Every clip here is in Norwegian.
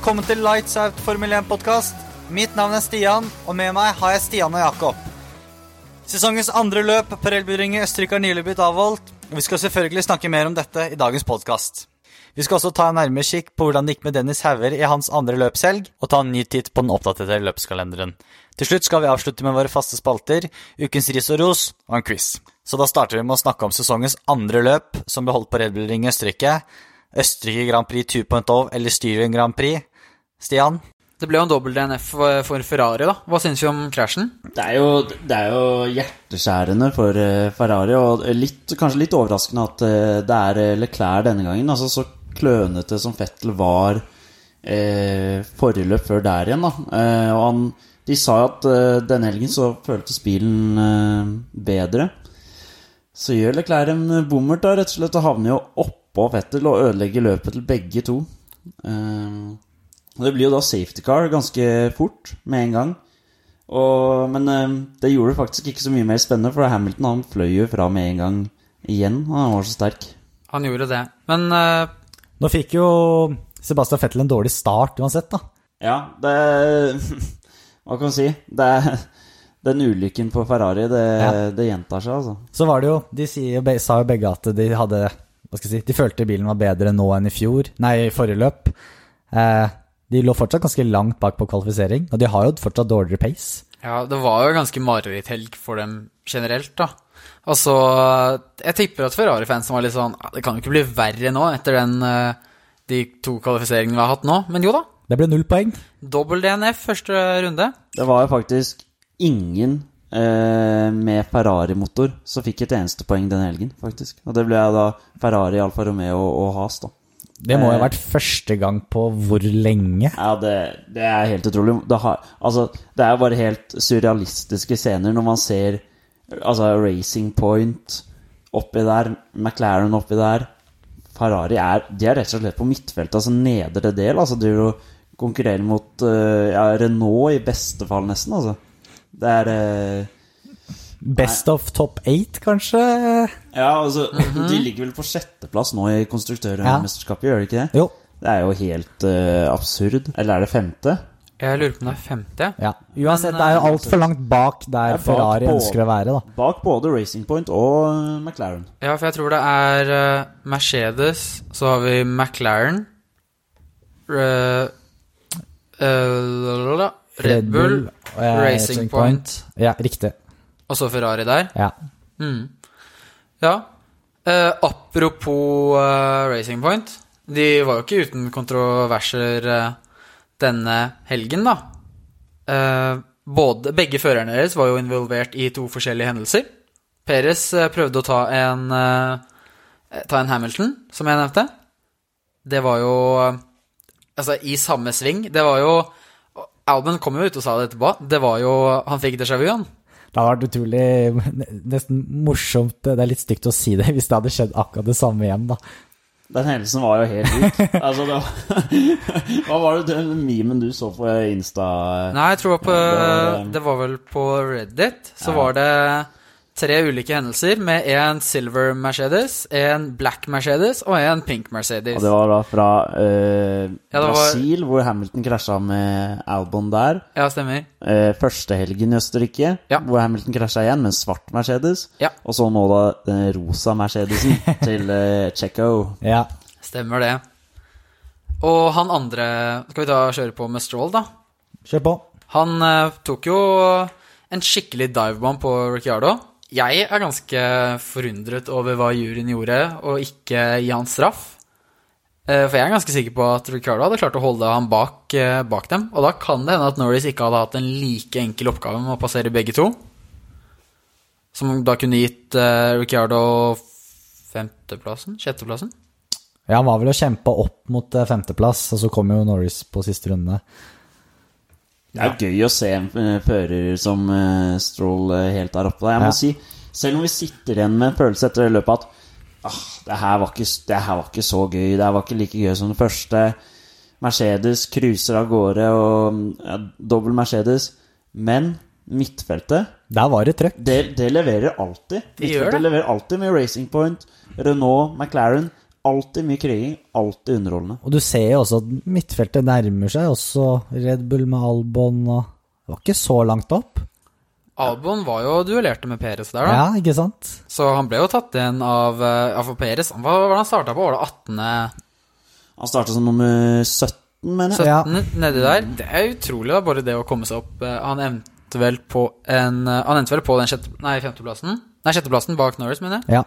velkommen til Lights Out Formel 1-podkast. Mitt navn er Stian, og med meg har jeg Stian og Jakob. Sesongens andre løp på Relbyringet Østerrike har nylig blitt avholdt, og vi skal selvfølgelig snakke mer om dette i dagens podkast. Vi skal også ta en nærmere kikk på hvordan det gikk med Dennis Hauger i hans andre løpshelg, og ta en ny titt på den oppdaterte løpskalenderen. Til slutt skal vi avslutte med våre faste spalter, ukens ris og ros og en quiz. Så da starter vi med å snakke om sesongens andre løp, som ble holdt på Red Bull Ring Østerrike. Østerrike Grand Prix 2.0 eller Styring Grand Prix. Stian? Det ble jo en dobbel DNF for, Ferrari, da. Hva syns vi om krasjen? Det er, jo, det er jo hjerteskjærende for eh, Ferrari, og litt, kanskje litt overraskende at eh, det er eh, Leclerc denne gangen. Altså Så klønete som Fettel var eh, forrige løp før der igjen. da eh, Og han, De sa jo at eh, denne helgen så føltes bilen eh, bedre. Så gjør Leclerc en bommert, da, rett og slett, og havner jo oppå Fettel og ødelegger løpet til begge to. Eh, og Det blir jo da safety car ganske fort, med en gang. Og, men eh, det gjorde det faktisk ikke så mye mer spennende, for Hamilton han fløy jo fra med en gang igjen. Han var så sterk. Han gjorde det. Men uh... Nå fikk jo Sebastian Fettel en dårlig start uansett, da. Ja, det Hva kan man si? Det er, den ulykken på Ferrari, det, Ja. det gjentar seg, altså. Så var det jo De sier, sa jo begge at de hadde Hva skal jeg si De følte bilen var bedre nå enn i fjor. Nei, i forrige løp. Eh, de lå fortsatt ganske langt bak på kvalifisering, og de har jo fortsatt dårligere pace. ja, det var jo ganske mareritthelg for dem generelt, da. Altså, jeg tipper at Ferrari-fansen var litt sånn Det kan jo ikke bli verre nå etter den eh, de to kvalifiseringene vi har hatt nå. Men jo da. Det ble null poeng. Dobbel DNF første runde. Det var jo faktisk ingen eh, med Ferrari-motor som fikk et eneste poeng denne helgen, faktisk. Og det ble da Ferrari, Alfa Romeo og Has, da. Det må jo ha vært første gang på hvor lenge? Ja, det, det er helt utrolig. Det, har, altså, det er bare helt surrealistiske scener når man ser altså, Racing Point oppi der, McLaren oppi der. Ferrari er De er rett og slett på midtfeltet, altså nedre del. Altså, de konkurrerer mot eh, ja, Renault i beste fall, nesten. Altså. Det er eh, Best of top eight, kanskje? Ja, altså De ligger vel på sjetteplass nå i konstruktørmesterskapet, gjør de ikke det? Jo. Det er jo helt uh, absurd. Eller er det femte? Jeg lurer på om det er femte. Ja. Uansett, det er jo altfor langt bak der er bak Ferrari både, ønsker å være, da. Bak både Racing Point og eh, McLaren. Ja, for jeg tror det er eh, Mercedes, så har vi McLaren Red, eh, Red Bull, og, eh, Racing Point Ja, riktig. Og så Ferrari der. Ja. Mm. Ja. Eh, apropos eh, Racing Point. De var jo ikke uten kontroverser eh, denne helgen, da. Eh, både, begge førerne deres var jo involvert i to forskjellige hendelser. Perez eh, prøvde å ta en, eh, ta en Hamilton, som jeg nevnte. Det var jo Altså, i samme sving. Det var jo Alban kom jo ut og sa det etterpå. Det var jo Han fikk déjà vu, han. Det hadde vært utrolig Nesten morsomt, det er litt stygt å si det, hvis det hadde skjedd akkurat det samme igjen, da. Den hendelsen var jo helt lik. altså, var, hva var det den memen du så på Insta? Nei, jeg tror på, Det var- det var vel på Reddit. Så Ja. var det tre ulike hendelser med en silver Mercedes, en black Mercedes og en pink Mercedes. Og det var da fra eh, Ja, var- Brasil, hvor Hamilton krasja med Albon der. Ja, stemmer. Eh, første helgen i Østerrike, Ja. hvor Hamilton krasja igjen med en svart Mercedes. Ja. Og så nå da den rosa Mercedesen til eh, Checo. Ja. Stemmer det. Og han andre Skal vi da kjøre på med Stroll, da? Kjør på. Han eh, tok jo en skikkelig divebomb på Ricciardo. Jeg er ganske forundret over hva juryen gjorde, og ikke gi han straff. Eh, For jeg er ganske sikker på at Ricardo hadde klart å holde ham bak, eh, bak dem. Og da kan det hende at Norris ikke hadde hatt en like enkel oppgave med å passere begge to. Som da kunne gitt uh, Ricciardo femteplassen? Sjetteplassen? Ja, han var vel å kjempe opp mot femteplass, og så kom jo Norris på siste runde. Det er gøy å se en eh, fører som eh, Stroll eh, helt der oppe. Jeg må Ja. si, selv om vi sitter igjen med en følelse etter det løpet at ah, det, her var ikke, det her var ikke så gøy, det her var ikke like gøy som det første. Mercedes cruiser av gårde og ja, dobbel Mercedes. Men midtfeltet, Der var det trøkk. det, det leverer alltid. Det gjør Midtfeltet det. leverer alltid med Racing Point, Renault, McLaren. Alltid mye kriging. Alltid underholdende. Og du ser jo også at midtfeltet nærmer seg også Red Bull med Albon og Det var ikke så langt opp. Albon var jo duellerte med Peres der, da. Ja, ikke sant? Så han ble jo tatt igjen av, Ja, for Peres Hva var det han starta på? Var det 18.? Han starta som nummer 17, mener jeg. 17 Ja. nedi der. Det er utrolig, da, bare det å komme seg opp. Eh, Han endte vel på en eh, Han endte vel på den sjette, nei, femteplassen? Nei, sjetteplassen bak Norris, mener jeg. Ja.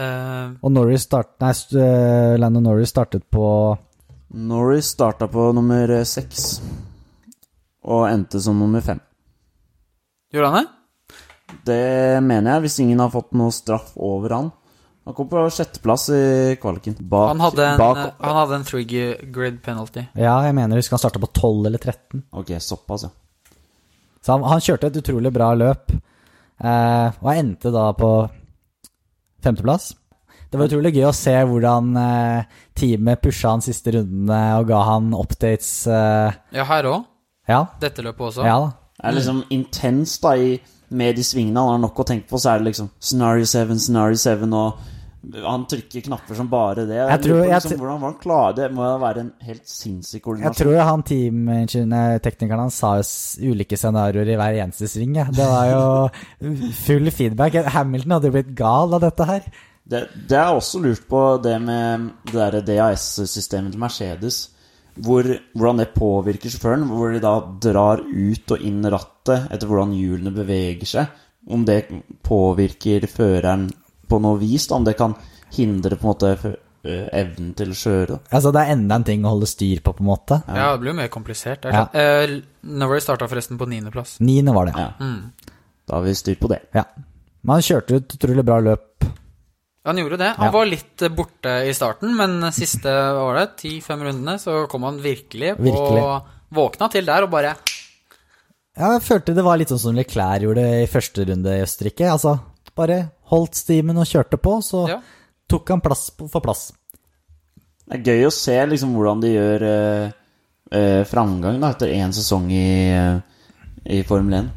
Eh, Og Norris start, nei, eh, Norris startet på Norris starta på nummer eh, seks. Og endte som nummer fem. gjorde han det? Det mener jeg, hvis ingen har fått noe straff over han. Han kom på sjetteplass i kvaliken. Bak, Han hadde en, bak han hadde en three grid penalty. Ja, jeg mener jeg husker han starta på 12 eller 13. Ok, såpass, ja. Så han, han kjørte et utrolig bra løp, eh, og endte da på femteplass. Det var utrolig gøy å se hvordan eh, teamet pusha han siste rundene og ga han updates. Eh, Ja, her òg. ja, Dette løpet også. ja da. Det er liksom intenst da med de svingene. Han har nok å tenke på, så er det liksom Scenario 7, Scenario 7, og han trykker knapper som bare det. Jeg tror- jeg liksom, hvordan var han klarer det? må være en helt sinnssyk Jeg koordinasjon. tror han teamteknikeren hans sa ulike scenarioer i hver eneste sving. Ja. Det var jo full feedback. Hamilton hadde jo blitt gal av dette her. Det, det er også lurt på det med det DAS-systemet til Mercedes. Hvor, hvordan det påvirker sjåføren. Hvor de da drar ut og inn rattet etter hvordan hjulene beveger seg. Om det påvirker føreren på noe vis. Da. Om det kan hindre på en måte øh, evnen til å kjøre. Altså, det er enda en ting å holde styr på, på en måte. Ja, det blir jo mer komplisert. Er Ja. sant. Eh, Norris starta forresten på niendeplass. Niende var det. Ja. Mm. Da har vi styr på det. Ja. Men han kjørte et utrolig bra løp. Han gjorde det. Han Ja. var litt eh, borte i starten, men siste var det, ti-fem rundene så kom han virkelig, Virkelig. og våkna til der og bare Ja, jeg følte det var litt sånn som Leclerc gjorde i første runde i Østerrike. Altså, bare holdt stimen og kjørte på, så Ja. tok han plass for plass. Det er gøy å se liksom hvordan de gjør eh, eh, framgang da, etter én sesong i, eh, i Formel 1.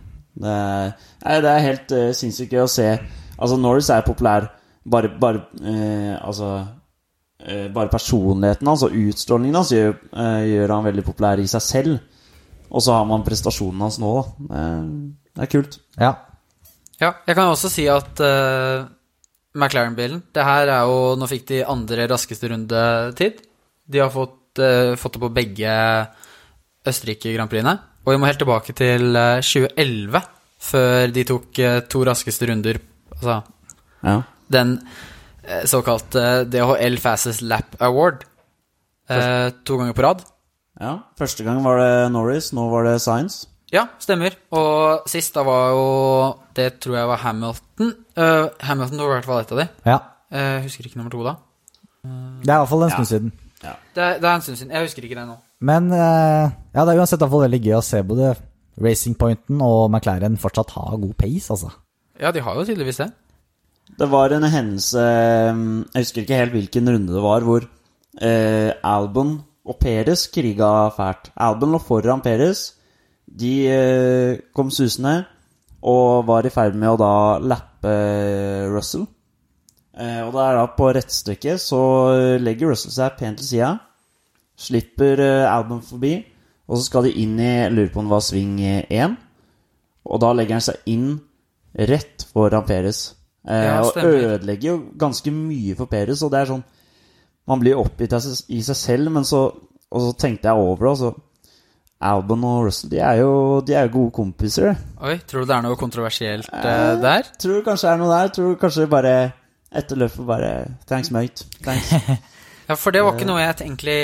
Det er, nei, det er helt eh, sinnssykt gøy å se. Altså, Norris er populær bare, bare eh, Altså eh, Bare personligheten hans og utstrålingen hans gjør, eh, gjør han veldig populær i seg selv. Og så har man prestasjonen hans nå, da. Det er, det er kult. Ja. Ja, jeg kan også si at uh, McLaren-bilen Det her er jo Nå fikk de andre raskeste rundetid. De har fått, uh, fått det på begge Østerrike Grand Prixene. Og vi må helt tilbake til uh, 2011 før de tok eh, to raskeste runder. Altså Ja. den eh, såkalte DHL Fastest Lap Award. Eh, to ganger på rad. ja. Første gang var det Norris, nå var det Science. Ja, stemmer. Og sist da var jo Det tror jeg var Hamilton. Uh, Hamilton var i hvert fall et av de. ja. Uh, husker ikke nummer to, da. Det er i hvert fall en stund siden. Det er, det er en stund siden. Jeg husker ikke det nå. Men eh, ja, det er uansett i hvert fall veldig gøy å se både Racing Pointen og McLaren fortsatt ha god pace, altså. Ja, de har jo tydeligvis det. Det var en hendelse Jeg husker ikke helt hvilken runde det var, hvor eh, Albon og Perez kriga fælt. Albon lå foran Perez. De eh, kom susende og var i ferd med å da lappe Russell. Eh, og det er da på rettstykket så legger Russell seg pent til sida. Slipper Album forbi. Og så skal de inn i Jeg lurer på om det var sving én. Og da legger han seg inn rett foran Peres. Eh, Ja, og ødelegger jo ganske mye for Peres, Og det er sånn Man blir oppgitt i seg selv, men så Og så tenkte jeg over det, og så Albon og Russell, de er jo, de er jo gode kompiser. Oi, tror du det er noe kontroversielt eh, der? Tror kanskje det er noe der. Tror kanskje bare etter løpet bare Thanks, mate. Thanks. Ja, for det var ikke noe jeg egentlig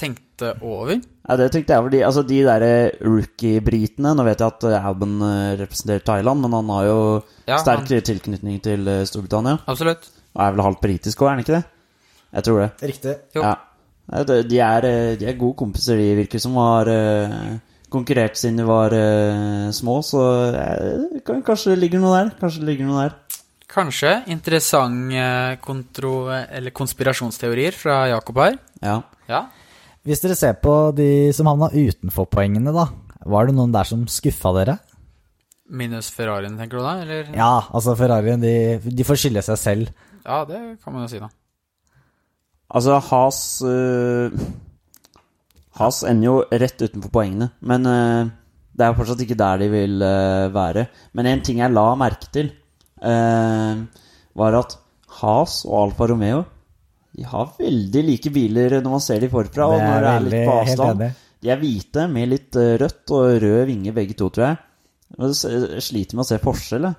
tenkte over. Ja, det tenkte jeg over. De, altså, de der rookie-britene Nå vet jeg at eh, Albon eh, representerer Thailand, men han har jo Ja, sterk han- tilknytning til eh, Storbritannia. Absolutt. Og er vel halvt britisk òg, er han ikke det? Jeg tror det. Riktig. Jo. Ja. De er, eh, de er gode kompiser, de virker som har eh, konkurrert siden de var eh, små, så kanskje det ligger noe der. Kanskje det ligger noe der. Kanskje interessant kontro... Eller konspirasjonsteorier fra Jakob her. Ja. Ja. Hvis dere ser på de som havna utenfor poengene, da. Var det noen der som skuffa dere? Minus Ferrarien, tenker du da? Eller? Ja, altså Ferrarien de, de får skylde seg selv. Ja, det kan man jo si, da. Altså, Has uh, Has ender jo rett utenfor poengene, men uh, det er jo fortsatt ikke der de vil uh, være. Men en ting jeg la merke til, eh, var at Has og Alfa Romeo De har veldig like biler når man ser de forfra, og når det er litt på avstand. De er hvite med litt eh, rødt og rød vinge, begge to, tror jeg. Jeg sliter med å se forskjell, jeg.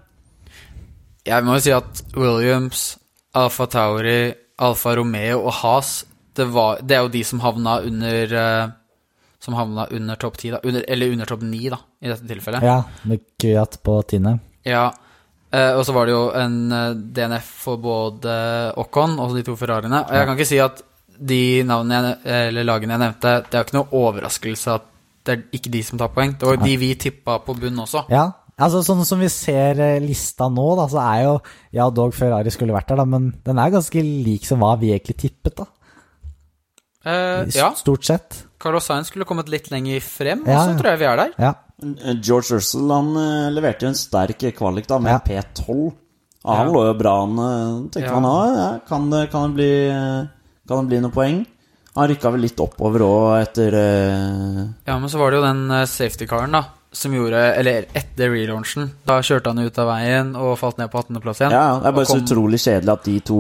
Jeg må jo si at Williams, Alfa Tauri, Alfa Romeo og Haas det, var, det er jo de som havna under eh, Som havna under topp ti, eller under topp ni, da, i dette tilfellet. Ja, med Kyat på tiende. Ja. Eh, og så var det jo en eh, DNF for både Ocon og de to Ferrariene. Og jeg kan ikke si at de navnene jeg, eller lagene jeg nevnte, det er jo ikke noe overraskelse at det er ikke de som tar poeng. Det var jo de vi tippa på bunn også. Ja, altså sånn som vi ser eh, lista nå, da, så er jo Ja, dog Ferrari skulle vært der, da, men den er ganske lik som hva vi egentlig tippet, da. Eh, ja, Stort sett. Carlos Sainz skulle kommet litt lenger frem, Ja, og så tror jeg vi er der. Ja. Eh, George Russell han leverte jo en sterk kvalik da med Ja. P12. Ah, han Ja. lå jo bra an. tenkte Ja. man ah, ja, kan, det, kan, det bli, kan det bli noen poeng? Han rykka vel litt oppover òg etter uh... Ja, men så var det jo den safety-caren, da, som gjorde Eller etter relaunchen. Da kjørte han ut av veien og falt ned på 18.-plass igjen. Ja, det er bare kom- så utrolig kjedelig at de to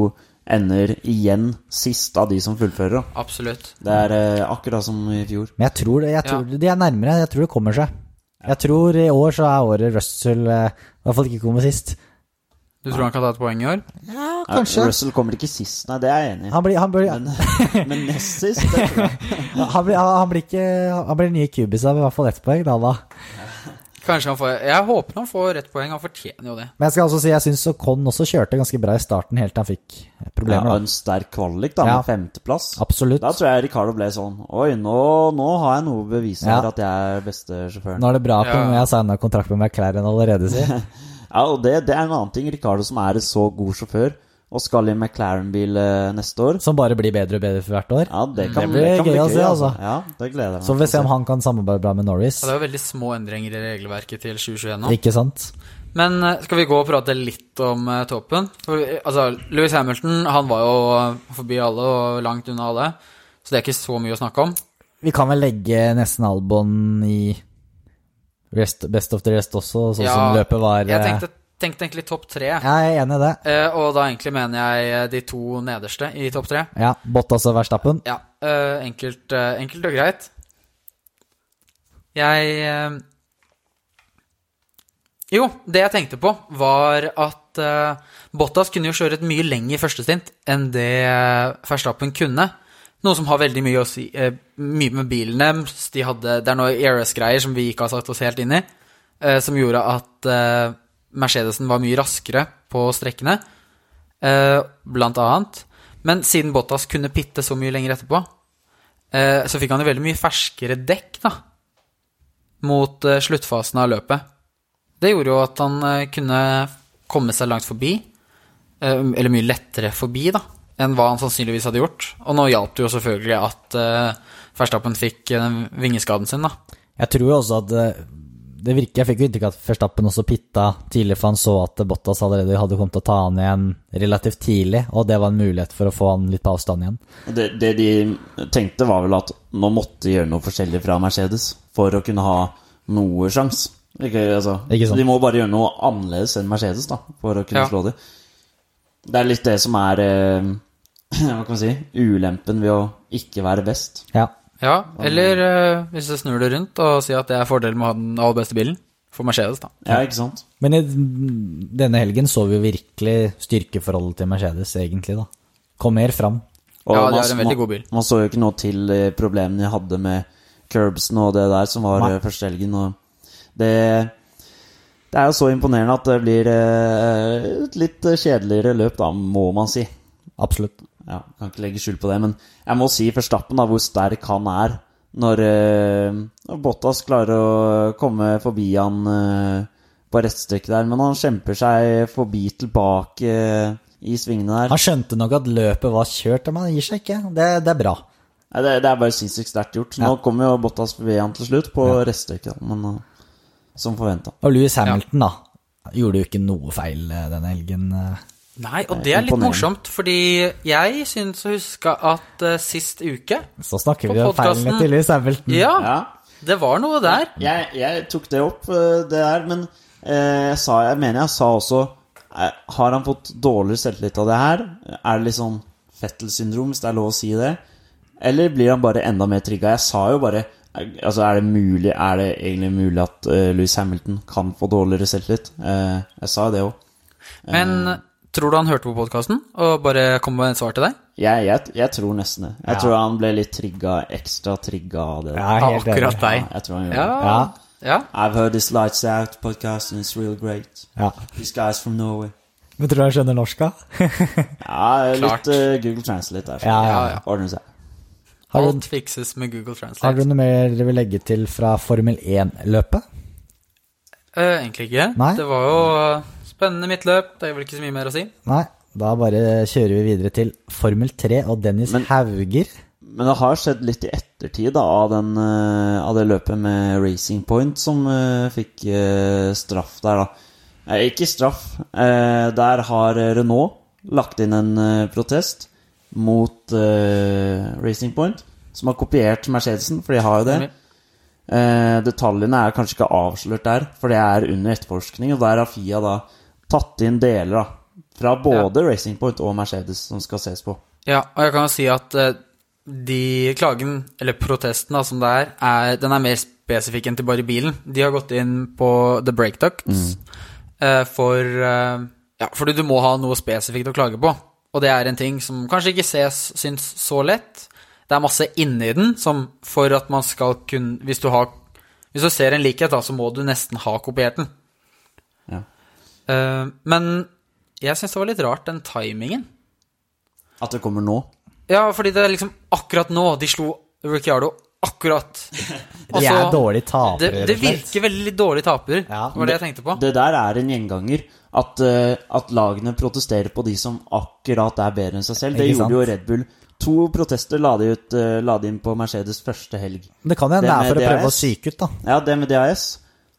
ender igjen sist av de som fullfører. da. Absolutt. Det er eh, akkurat som i fjor. Men jeg tror, det, jeg tror de er nærmere. Jeg tror det kommer seg. Jeg tror i år så er året Russell eh, i hvert fall ikke kommer sist. Du tror han kan ta et poeng i år? Ja, Ja, Russell kommer ikke sist, nei, det er jeg enig i. Han blir, han blir, Men, men nest sist, det tror jeg. han blir, han blir ikke Han blir nye kubis av i hvert fall ett poeng, da. da. Kanskje han får Jeg håper han får rett poeng. Han fortjener jo det. Men jeg skal også si jeg syns Ocon også kjørte ganske bra i starten, helt til han fikk Ja, problemer. Ja, en sterk kvalik da, Ja. med femteplass. Absolutt. Da tror jeg Ricardo ble sånn Oi, nå, nå har jeg noe å bevise Ja. her at jeg er beste sjåføren. Nå er det bra på Ja. når jeg signa kontrakt med McLaren allerede, si. Ja, og det, det er en annen ting. Ricardo som er en så god sjåfør, og skal i McLaren-bil eh, neste år. Som bare blir bedre og bedre for hvert år. Ja, det kan, Det blir kan gøy å se, altså. Ja, det gleder jeg meg Så får vi se om han kan samarbeide bra med Norris. Ja, det er jo veldig små endringer i regelverket til 2021 nå. Ikke sant? Men eh, skal vi gå og prate litt om uh, toppen? For, altså, Louis Hamilton han var jo forbi alle og langt unna alle. Så det er ikke så mye å snakke om. Vi kan vel legge nesten Albon i rest, Best of the Rest også, sånn som løpet var. Jeg tenkte, tenkte egentlig topp tre. Jeg er enig i det. Eh, og da egentlig mener jeg eh, de to nederste i topp tre. Ja, Bottas og Verstappen. Ja, eh, enkelt, eh, enkelt og greit. Jeg eh, Jo, det jeg tenkte på, var at eh, Bottas kunne jo kjøre et mye lenger første stint enn det Verstappen kunne. Noe som har veldig mye å si Mye med bilen deres. De det er noe ERS-greier som vi ikke har satt oss helt inn i, eh, som gjorde at Mercedesen var mye raskere på strekkene, eh, blant annet. Men siden Bottas kunne pitte så mye lenger etterpå, eh, så fikk han jo veldig mye ferskere dekk, da, mot eh, sluttfasen av løpet. Det gjorde jo at han kunne komme seg langt forbi, eller mye lettere forbi, da, enn hva han sannsynligvis hadde gjort. Og nå hjalp det jo selvfølgelig at Verstappen fikk vingeskaden sin, da. Jeg tror jo også at det, virker Jeg fikk jo inntrykk av at Verstappen også pitta tidlig, for han så at Bottas allerede hadde kommet til å ta han igjen relativt tidlig, og det var en mulighet for å få han litt på avstand igjen. Det, det de tenkte, var vel at nå måtte de gjøre noe forskjellig fra Mercedes for å kunne ha noe sjans. Ikke, altså. De må bare gjøre noe annerledes enn Mercedes da, for å kunne Ja. slå dem. Det er litt det som er eh, Hva kan man si ulempen ved å ikke være best. Ja. Ja, eller eh, hvis du snur det rundt og sier at det er fordelen med å ha den aller beste bilen, for Mercedes, da. Ja, ikke sant? Men i denne helgen så vi jo virkelig styrkeforholdet til Mercedes, egentlig, da. Kom mer fram. Og Ja, det er en veldig god bil. Man så jo ikke noe til eh, problemene de hadde med curbsen og det der som var Nei. eh, første helgen. Og det, det er jo så imponerende at det blir eh, et litt kjedeligere løp, da, må man si. Absolutt. Ja, kan ikke legge skjul på det, men jeg må si Verstappen, da, hvor sterk han er. Når, eh, Bottas klarer å komme forbi han eh, på rettstrekket der, men han kjemper seg forbi tilbake eh, i svingene der. Han skjønte nok at løpet var kjørt, men han gir seg ikke. Det, det er bra. Nei, det, det er bare sinnssykt sterkt gjort. Nå Ja. kommer jo Bottas forbi han til slutt, på reststrekket, men eh, som forventa. Og Louis Hamilton, da, gjorde jo ikke noe feil denne helgen. Nei, og det er litt morsomt, fordi jeg syns å huske at uh, sist uke Så snakker vi om feilene podcasten- til Lewis Hamilton. Ja, Ja, det var noe der. jeg, jeg tok det opp, uh, det der, men uh, jeg, sa, jeg mener jeg sa også Har han fått dårligere selvtillit av det her? Er det litt sånn Fettel-syndrom, hvis det er lov å si det? Eller blir han bare enda mer trigga? Jeg sa jo bare Altså, er det mulig Er det egentlig mulig at uh, Louis Hamilton kan få dårligere selvtillit? Eh, jeg sa jo det òg. Men tror du han hørte på podkasten og bare kom med et svar til deg? Jeg, jeg, jeg tror nesten det. Jeg Ja. tror han ble litt trigga, ekstra trigga av det. Enig. Akkurat deg. jeg tror han gjorde Ja. det. Ja. ja. I've heard this Lights Out podcast and it's real great. Ja. These guys from Norway. Men tror du han skjønner norsk, da? Ja, litt Klart. eh, Google Translate der. Ja, ja. Ja, ja. Ordner seg. Har du, Alt fikses med Google har du noe mer dere vil legge til fra Formel 1-løpet? Uh, egentlig ikke. Nei. Det var jo eh, spennende midtløp. Det er vel ikke så mye mer å si. Nei, da bare kjører vi videre til Formel 3 og Dennis Men- Hauger. Men det har skjedd litt i ettertid da, av, den, eh, av det løpet med Racing Point som uh, fikk uh, straff der, da. Eh, ikke straff. eh, der har Renault lagt inn en eh, protest mot eh, Racing Point, som har kopiert Mercedesen, for de har jo det. Eh, detaljene er kanskje ikke avslørt der, for det er under etterforskning. Og der har Fia da tatt inn deler da, fra både Racing Point og Mercedes som skal ses på. Ja, og jeg kan jo si at eh, de klagen, eller protesten da, som det er, er, den er mer spesifikk enn til bare bilen. De har gått inn på the brake ducts eh, for eh, Ja, fordi du må ha noe spesifikt å klage på. Og det er en ting som kanskje ikke ses, syns så lett. Det er masse inni den som for at man skal kunne Hvis du har Hvis du ser en likhet, da, så må du nesten ha kopiert den. Ja. Eh, men jeg syns det var litt rart, den timingen. At det kommer nå. Ja, fordi det er liksom akkurat nå de slo Ricciardo akkurat. De er dårlige tapere, Det, det slett. virker veldig dårlig taper, Ja. var det jeg tenkte på. Det der er en gjenganger. At, eh, at lagene protesterer på de som akkurat er bedre enn seg selv. Det gjorde jo? Red Bull. To protester la de, ut, eh, la de inn på Mercedes første helg. Det kan hende Det det er for å prøve å psyke ut, da. Ja, det med DAS.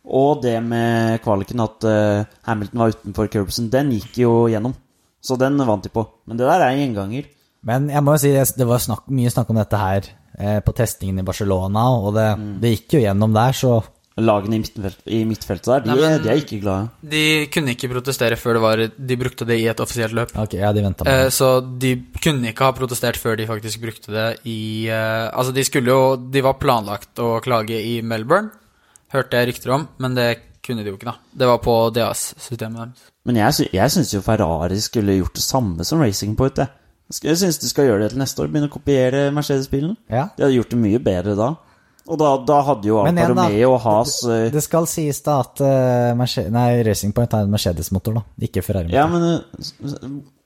Og det med kvaliken, at eh, Hamilton var utenfor curbsen. Den gikk jo gjennom. Så den vant de på. Men det der er en gjenganger. Men jeg må jo si, det var snakk, mye snakk om dette her eh, på testingen i Barcelona, og det, Mm. det gikk jo gjennom der, så Lagene i, midtfelt, i midtfeltet der, de, Nei, men- de er ikke glade. De kunne ikke protestere før det var De brukte det i et offisielt løp. Ok, ja, de venta med Eh, så de kunne ikke ha protestert før de faktisk brukte det i eh, Altså, de skulle jo De var planlagt å klage i Melbourne, hørte jeg rykter om, men det kunne de jo ikke, da. Det var på DAS-systemet deres. Men jeg, sy jeg syns jo Ferrari skulle gjort det samme som Racing Point. Jeg, jeg syns de skal gjøre det til neste år. Begynne å kopiere Mercedes-bilen. Ja. De hadde gjort det mye bedre da. Og da, da hadde jo Alfa Romeo og Has det, Det skal sies da at uh, nei, Racing Point er en Mercedes-motor, da. Ikke Ferrari-motor. Ja, men eh, s-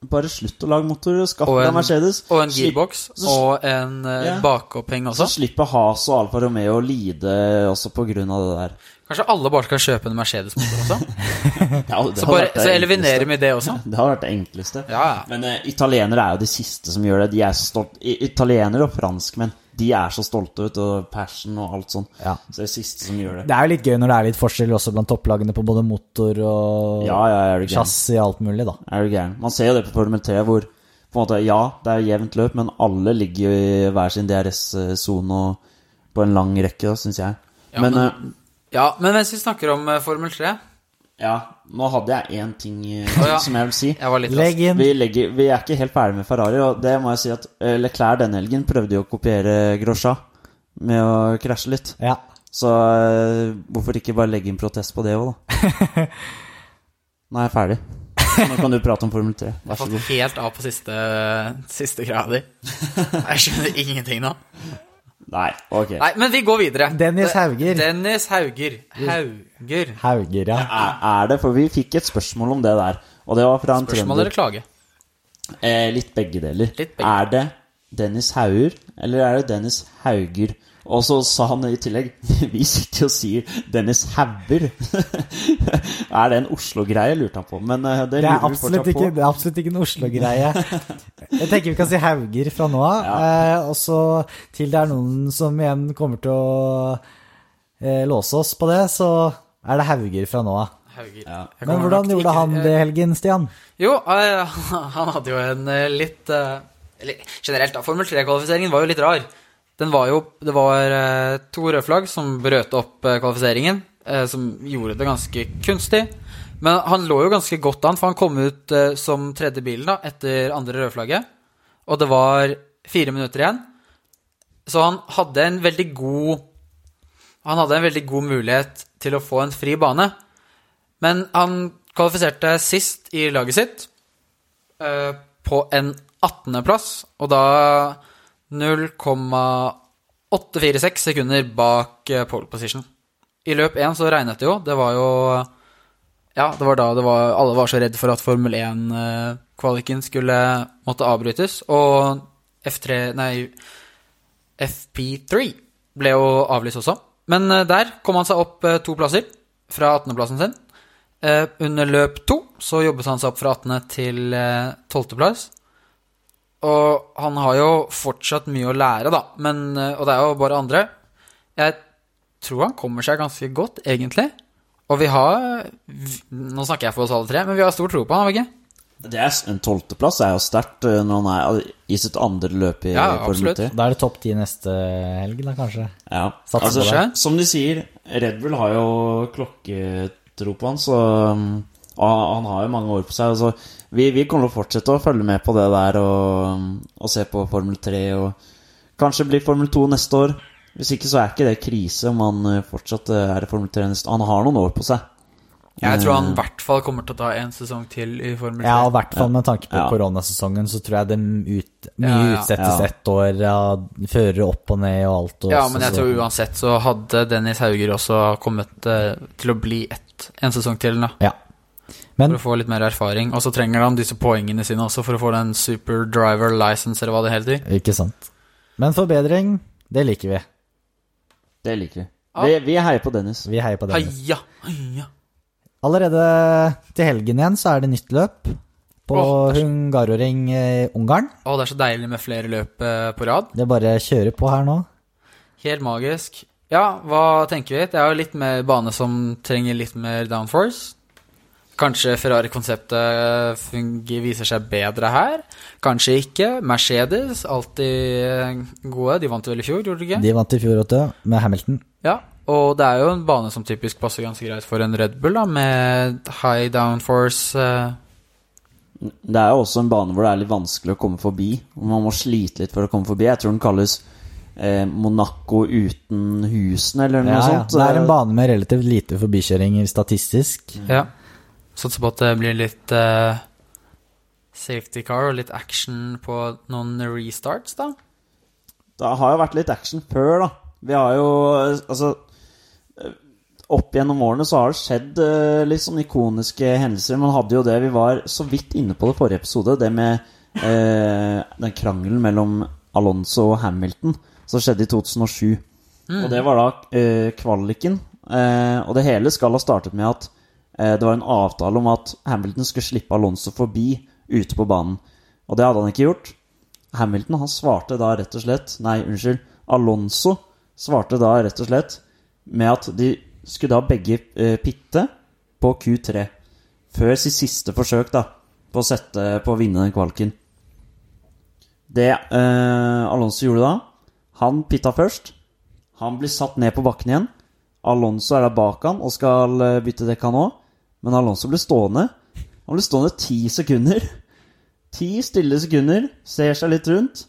bare slutt å lage motorer skaff deg en- Mercedes. Og en gearbox, og en uh, Ja. bakoppheng Så også. slipper Has og Alfa Romeo å lide også på grunn av det der. Kanskje alle bare skal kjøpe en Mercedes-motor også? Ja, Så, bare, så eliminerer vi det også? Det har vært det enkleste. Ja. Men uh, italienere er jo de siste som gjør det. De er så stolt. Italienere og franskmenn, de er så stolte, ut, og passion og alt sånn. Ja. Så det er det siste som gjør det. Det er jo litt gøy når det er litt forskjell også blant topplagene på både motor og Ja, ja, chassis og alt mulig, da. Er du gæren. Man ser jo det på Formel 3, hvor på en måte, ja, det er jevnt løp, men alle ligger jo i hver sin DRS-sone og på en lang rekke, syns jeg. Ja, men men- eh, Ja, men mens vi snakker om eh, Formel 3 ja, nå hadde jeg én ting eh, Å, ja. som jeg vil si. Jeg var litt Legg inn. Vi, legger, vi er ikke helt ferdig med Ferrari, og det må jeg si at eh, Leclerc denne helgen prøvde jo å kopiere Grosja med å krasje litt. Ja. Så eh, hvorfor ikke bare legge inn protest på det òg, da? Nå er jeg ferdig. Nå kan du prate om Formel 3. Jeg Vær har så fått god. helt av på siste, siste greia di. Jeg skjønner ingenting nå. Nei, ok. Nei, men vi går videre. Dennis Hauger. Dennis Hauger. Hauger. Hauger, ja. Er, er det, for vi fikk et spørsmål om det der. Og det var fra en Spørsmål eller klage? Eh, litt begge deler. Litt begge. Er det Dennis Hauger, eller er det Dennis Hauger? Og så sa han i tillegg Vi sitter og sier Dennis Hauger. er det en Oslo-greie, lurte han på. Men eh, det Det er lurer vi absolutt ikke, det er absolutt ikke en Oslo-greie. Jeg tenker vi kan si Hauger fra nå av. Eh, og så til det er noen som igjen kommer til å eh, låse oss på det, så Er det Hauger fra nå av? Ja. Men hvordan gjorde ikke- han det i helgen, Stian? Jo, eh, han hadde jo en eh, litt Eller generelt, da. Formel 3-kvalifiseringen var jo litt rar. Den var jo Det var eh, to røde flagg som brøt opp eh, kvalifiseringen, eh, som gjorde det ganske kunstig. Men han lå jo ganske godt an, for han kom ut som tredje bilen da, etter andre rødflagget. Og det var fire minutter igjen. Så han hadde en veldig god Han hadde en veldig god mulighet til å få en fri bane. Men han kvalifiserte sist i laget sitt på en 18.-plass, og da 0,846 sekunder bak eh, pole position. I løp 1 så regnet det jo. Det var jo Ja, det var da det var, alle var så redd for at Formel 1-kvaliken skulle måtte avbrytes, og F3 Nei, FP3 ble jo avlyst også. Men eh, der kom han seg opp eh, to plasser fra 18.-plassen sin. Eh, under løp to så jobbet han seg opp fra 18. til eh, 12. plass. Og han har jo fortsatt mye å lære, da. Men, eh, og det er jo bare andre. Jeg tror han kommer seg ganske godt, egentlig. Og vi har Nå snakker jeg for oss alle tre, men vi har stor tro på han, har vi ikke? Det er, en tolvteplass er jo sterkt eh, når han er i sitt andre løp i Ja, Formel absolutt. Da er det topp ti neste helg, da, kanskje? Ja. Altså, som de sier, Red Bull har jo klokketro på han, så um, og han har jo mange år på seg. Så vi, vi kommer til å fortsette å følge med på det der og, og se på Formel 3 og kanskje bli Formel 2 neste år. Hvis ikke så er ikke det krise om han uh, fortsatt uh, er i Formel 3 neste år. Han har noen år på seg. Jeg tror han i Eh, hvert fall kommer til å ta en sesong til i Formel 3. Ja, i hvert fall med tanke på Ja. koronasesongen, så tror jeg det ut, mye Ja, ja. utsettes Ja. ett år. Ja, førere opp og ned og alt. Og Ja, men jeg tror uansett så hadde Dennis Hauger også kommet eh, til å bli ett en sesong til, da. Ja. Men For å få litt mer erfaring. Og så trenger han disse poengene sine også for å få den super driver license, eller hva det heter. Ikke sant. Men forbedring, det liker vi. Det liker vi. Ah. Vi, vi heier på Dennis. Vi heier på Dennis. Heia! Heia! Allerede til helgen igjen så er det nytt løp på oh, Hungaroring i Ungarn. Å, det er så deilig med flere løp eh, på rad. Det er bare kjører på her nå. Helt magisk. Ja, hva tenker vi? Det er jo litt mer bane som trenger litt mer downforce. Kanskje Ferrari-konseptet viser seg bedre her. Kanskje ikke. Mercedes, alltid gode. De vant vel i fjor, gjorde de ikke? De vant i fjor, åtte, med Hamilton. Ja, og det er jo en bane som typisk passer ganske greit for en Red Bull, da, med high downforce. eh, Det er jo også en bane hvor det er litt vanskelig å komme forbi. Man må slite litt for å komme forbi. Jeg tror den kalles eh, Monaco uten husene, eller noe Ja, ja. sånt. Det er en bane med relativt lite forbikjøring statistisk. Ja. Satser på at det blir litt uh, safety car og litt action på noen restarts, da. Det har jo vært litt action før, da. Vi har jo Altså eh, Opp gjennom årene så har det skjedd eh, litt sånn ikoniske hendelser. Man hadde jo det Vi var så vidt inne på det forrige episode, det med eh, den krangelen mellom Alonso og Hamilton som skjedde i 2007. Og det var da eh, kvaliken. Eh, og det hele skal ha startet med at det var en avtale om at Hamilton skulle slippe Alonso forbi ute på banen. Og det hadde han ikke gjort. Hamilton han svarte da rett og slett Nei, unnskyld. Alonso svarte da rett og slett med at de skulle da begge eh, pitte på Q3. Før sitt siste forsøk da på å sette på å vinne den kvalken. Det eh, Alonso gjorde da Han pitta først. Han blir satt ned på bakken igjen. Alonso er der bak han og skal eh, bytte dekk, han òg. Men Alonso ble stående. Han ble stående ti sekunder. Ti stille sekunder, ser seg litt rundt.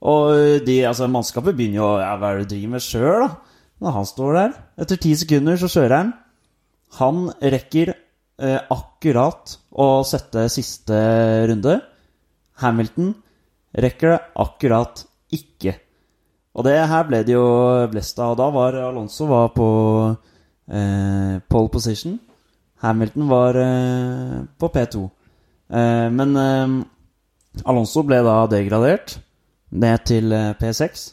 Og de, altså, mannskapet begynner jo å ja, Hva er det du driver med sjøl, da? Når han står der. Etter ti sekunder så kjører han. Han rekker eh, akkurat å sette siste runde. Hamilton rekker det akkurat ikke. Og det her ble det jo blest av. Da var Alonso var på eh, pole position. Hamilton var eh, på P2. Eh, men eh, Alonso ble da degradert ned til eh, P6.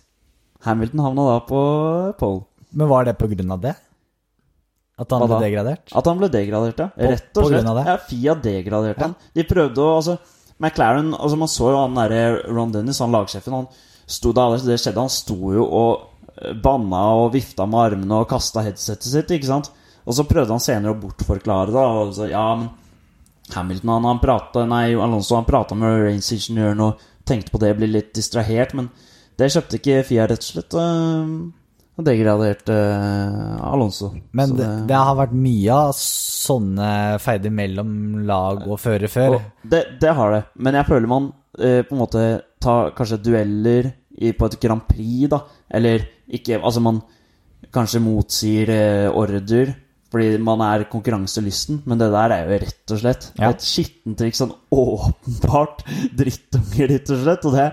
Hamilton havna da på pole. Men var det på grunn av det? At han Hva ble da? degradert? At han ble degradert, ja. På- Rett og slett. grunn av det? Ja, Fia degraderte han. De prøvde å altså, McLaren altså Man så jo han derre Ron Dennis, han lagsjefen, han sto da det skjedde, han sto jo og eh, banna og vifta med armene og kasta headsetet sitt, ikke sant? Og så prøvde han senere å bortforklare det. Og så, ja, men Hamilton han, han prata Nei, Alonso han prata med range-ingeniøren og tenkte på det, ble litt distrahert. Men det kjøpte ikke Fia, rett og slett. Og, det degraderte eh, Alonso. Men det, det har vært mye av sånne feider mellom lag og fører før. Og det, det har det. Men jeg føler man eh, på en måte tar kanskje dueller i, på et Grand Prix, da. Eller ikke Altså, man kanskje motsier eh, order fordi man er konkurranselysten, men det der er jo rett og slett Ja. et skittentrikk. Sånn åpenbart drittunger, rett og slett. Og det,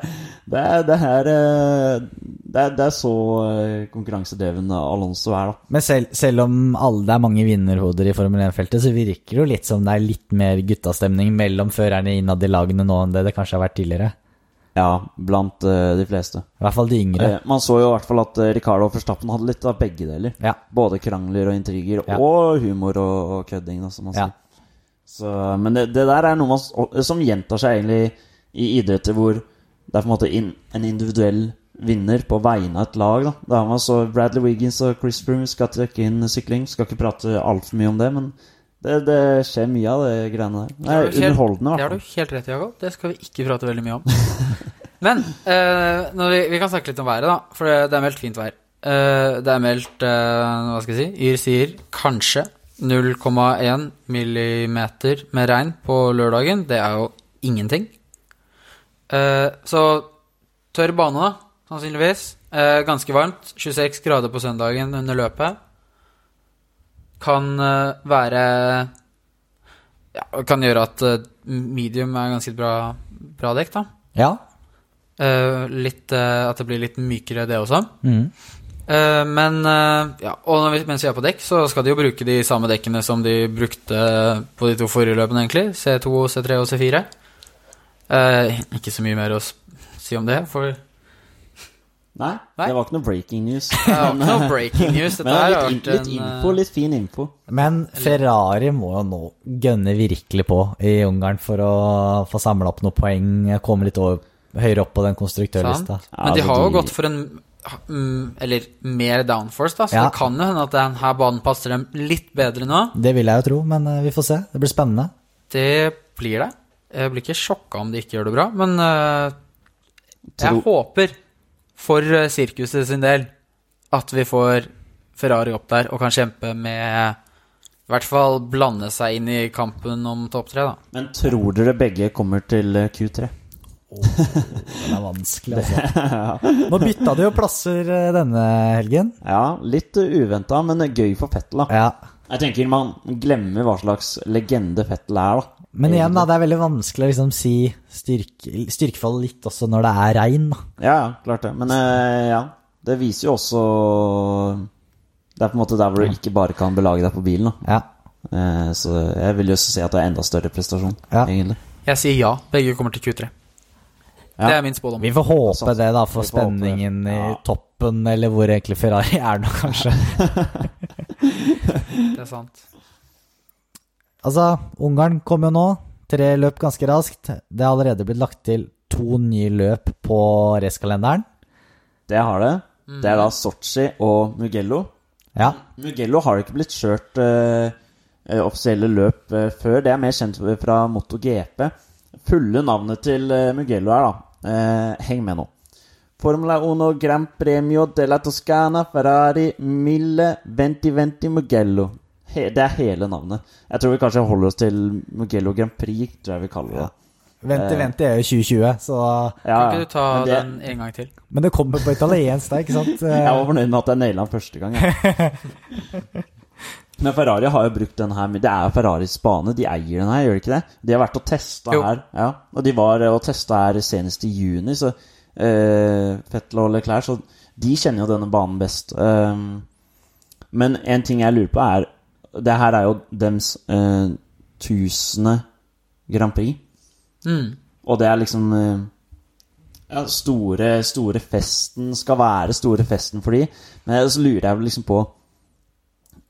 det, er, det, her, eh, det, er, det er så eh, konkurransedreven Alonso er, da. Men selv, selv om alle, det er mange vinnerhoder i Formel 1-feltet, så virker det jo litt som det er litt mer guttastemning mellom førerne innad i lagene nå enn det det kanskje har vært tidligere. Ja, blant uh, de fleste. I hvert fall de yngre. Uh, man så jo i hvert fall at uh, Ricardo og Forstappen hadde litt av begge deler. Ja. Både krangler og intriger, Ja. og humor og, og kødding, da, som man Ja. sier. Så, men det, det der er noe man, som gjentar seg egentlig i idretter hvor det er på en måte in, en individuell vinner på vegne av et lag. Da, da man så Bradley Wiggins og Chris Froome skal trekke inn sykling. Skal ikke prate altfor mye om det, men det, det skjer mye av det greiene der. Det er underholdende, i Det har du helt rett i, Jakob. Det skal vi ikke prate veldig mye om. Men eh, når vi, vi kan snakke litt om været, da. For det, det er meldt fint vær. Eh, det er meldt eh, Hva skal jeg si? Yr sier kanskje 0,1 millimeter med regn på lørdagen. Det er jo ingenting. Eh, så tørr bane, da, sannsynligvis. Eh, ganske varmt. 26 grader på søndagen under løpet. Kan eh, være ja, kan gjøre at eh, medium er ganske bra, bra dekk, da. Ja. Uh, litt, uh, at det blir litt mykere, det også. Mm. Uh, men ja, og vi, mens vi er på dekk, så skal de jo bruke de samme dekkene som de brukte på de to forrige løpene, egentlig. C2, C3 og C4. Eh, ikke så mye mer å si om det, for Nei, Nei. det var ikke noe breaking news. det var ikke noe breaking news. Dette Men litt, litt info, eh, litt fin info. Men Ferrari må jo nå gønne virkelig på i Ungarn for å få samla opp noen poeng, komme litt over, høyere opp på den konstruktørlista. Ja, Men de har jo gått for en mm, Eller mer downforce, da. Så Ja. det kan jo hende at denne banen passer dem litt bedre nå. Det vil jeg jo tro, men eh, vi får se. Det blir spennende. Det blir det. Jeg blir ikke sjokka om de ikke gjør det bra, men øh, jeg Tro- håper for øh, sirkuset sin del at vi får Ferrari opp der og kan kjempe med I hvert fall blande seg inn i kampen om topp tre, da. Men tror dere begge kommer til eh, Q3? Den er vanskelig, altså. Nå bytta de jo plasser eh, denne helgen. Ja, litt uventa, men gøy for Fettel, da. Ja. Jeg tenker man glemmer hva slags legende Fettel er, da. Men igjen, da, det er veldig vanskelig å liksom si styrke, styrkeforhold litt også når det er regn. da. Ja, ja, klart det. Men eh, ja, det viser jo også Det er på en måte der hvor du ikke bare kan belage deg på bilen, da. Ja. Eh, så jeg vil jo si at det er enda større prestasjon, Ja. egentlig. Jeg sier ja. Begge kommer til Q3. Ja. Det er min spådom. Vi får håpe det, da, for spenningen i Ja. toppen, eller hvor egentlig Ferrari er nå, kanskje. Det er sant. Altså, Ungarn kom jo nå. Tre løp ganske raskt. Det har allerede blitt lagt til to nye løp på racekalenderen. Det har det. Det er da Sotsji og Mugello. Ja. Mugello har ikke blitt kjørt eh, offisielle løp uh, før. Det er mer kjent fra MotoGP. Fulle navnet til uh, Mugello er da eh, Heng med nå. Formula 1 Gran Premio della Toscana Ferrari Mille 2020 Mugello. He, det er hele navnet. Jeg tror vi kanskje holder oss til Mugello Grand Prix, tror jeg vi kaller det. Ja. Vente, vente er jo 2020, så Ja, Kan ikke du ta det, den en gang til? Men det kommer på italiensk, da, ikke sant? Jeg var fornøyd med at jeg naila den første gang. jeg. Men Ferrari har jo brukt den her Det er Ferraris bane. De eier den her, gjør de ikke det? De har vært og testa her. Ja. Og de var og testa her senest i juni, så uh, Fettel og Leclerc Så de kjenner jo denne banen best. Um, men en ting jeg lurer på, er Det her er jo dems uh, tusende Grand Prix. Mm. Og det er liksom eh, ja, store, store festen skal være store festen for de. Men så lurer jeg liksom på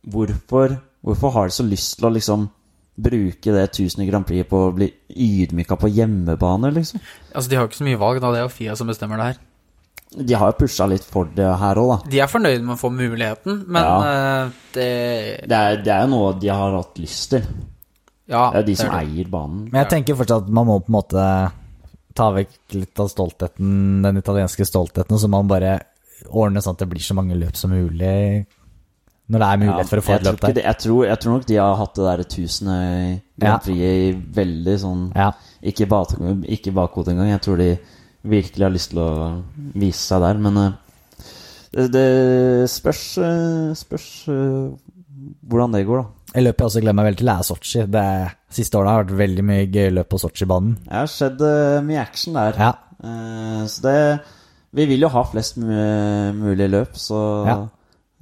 Hvorfor, hvorfor har de så lyst til å liksom bruke det 1000 Grand Prix på å bli ydmyka på hjemmebane, liksom? Altså, De har jo ikke så mye valg, da. Det er jo Fia som bestemmer det her. De har jo pusha litt for det her òg, da. De er fornøyd med å få muligheten, men Ja. eh, det Det er, det er jo noe de har hatt lyst til. Ja, Det er de som det. eier banen. Men jeg tenker fortsatt at man må på en måte ta vekk litt av stoltheten, den italienske stoltheten, og så må man bare ordne sånn at det blir så mange løp som mulig. Når det er mulighet for å få et løp der. det- Jeg tror, jeg tror nok de har hatt det derre tusende Ja. Grand Prix i veldig sånn Ja. Ikke bakhodet engang. Jeg tror de virkelig har lyst til å vise seg der. Men eh, det, det spørs, eh, spørs eh, hvordan det går, da. Jeg løper også gleder meg veldig til, er Sotsji. Det Siste året har vært veldig mye gøy løp på Sotsji-banen. Det har skjedd mye action der. Ja. Så det Vi vil jo ha flest mulig løp, så Ja.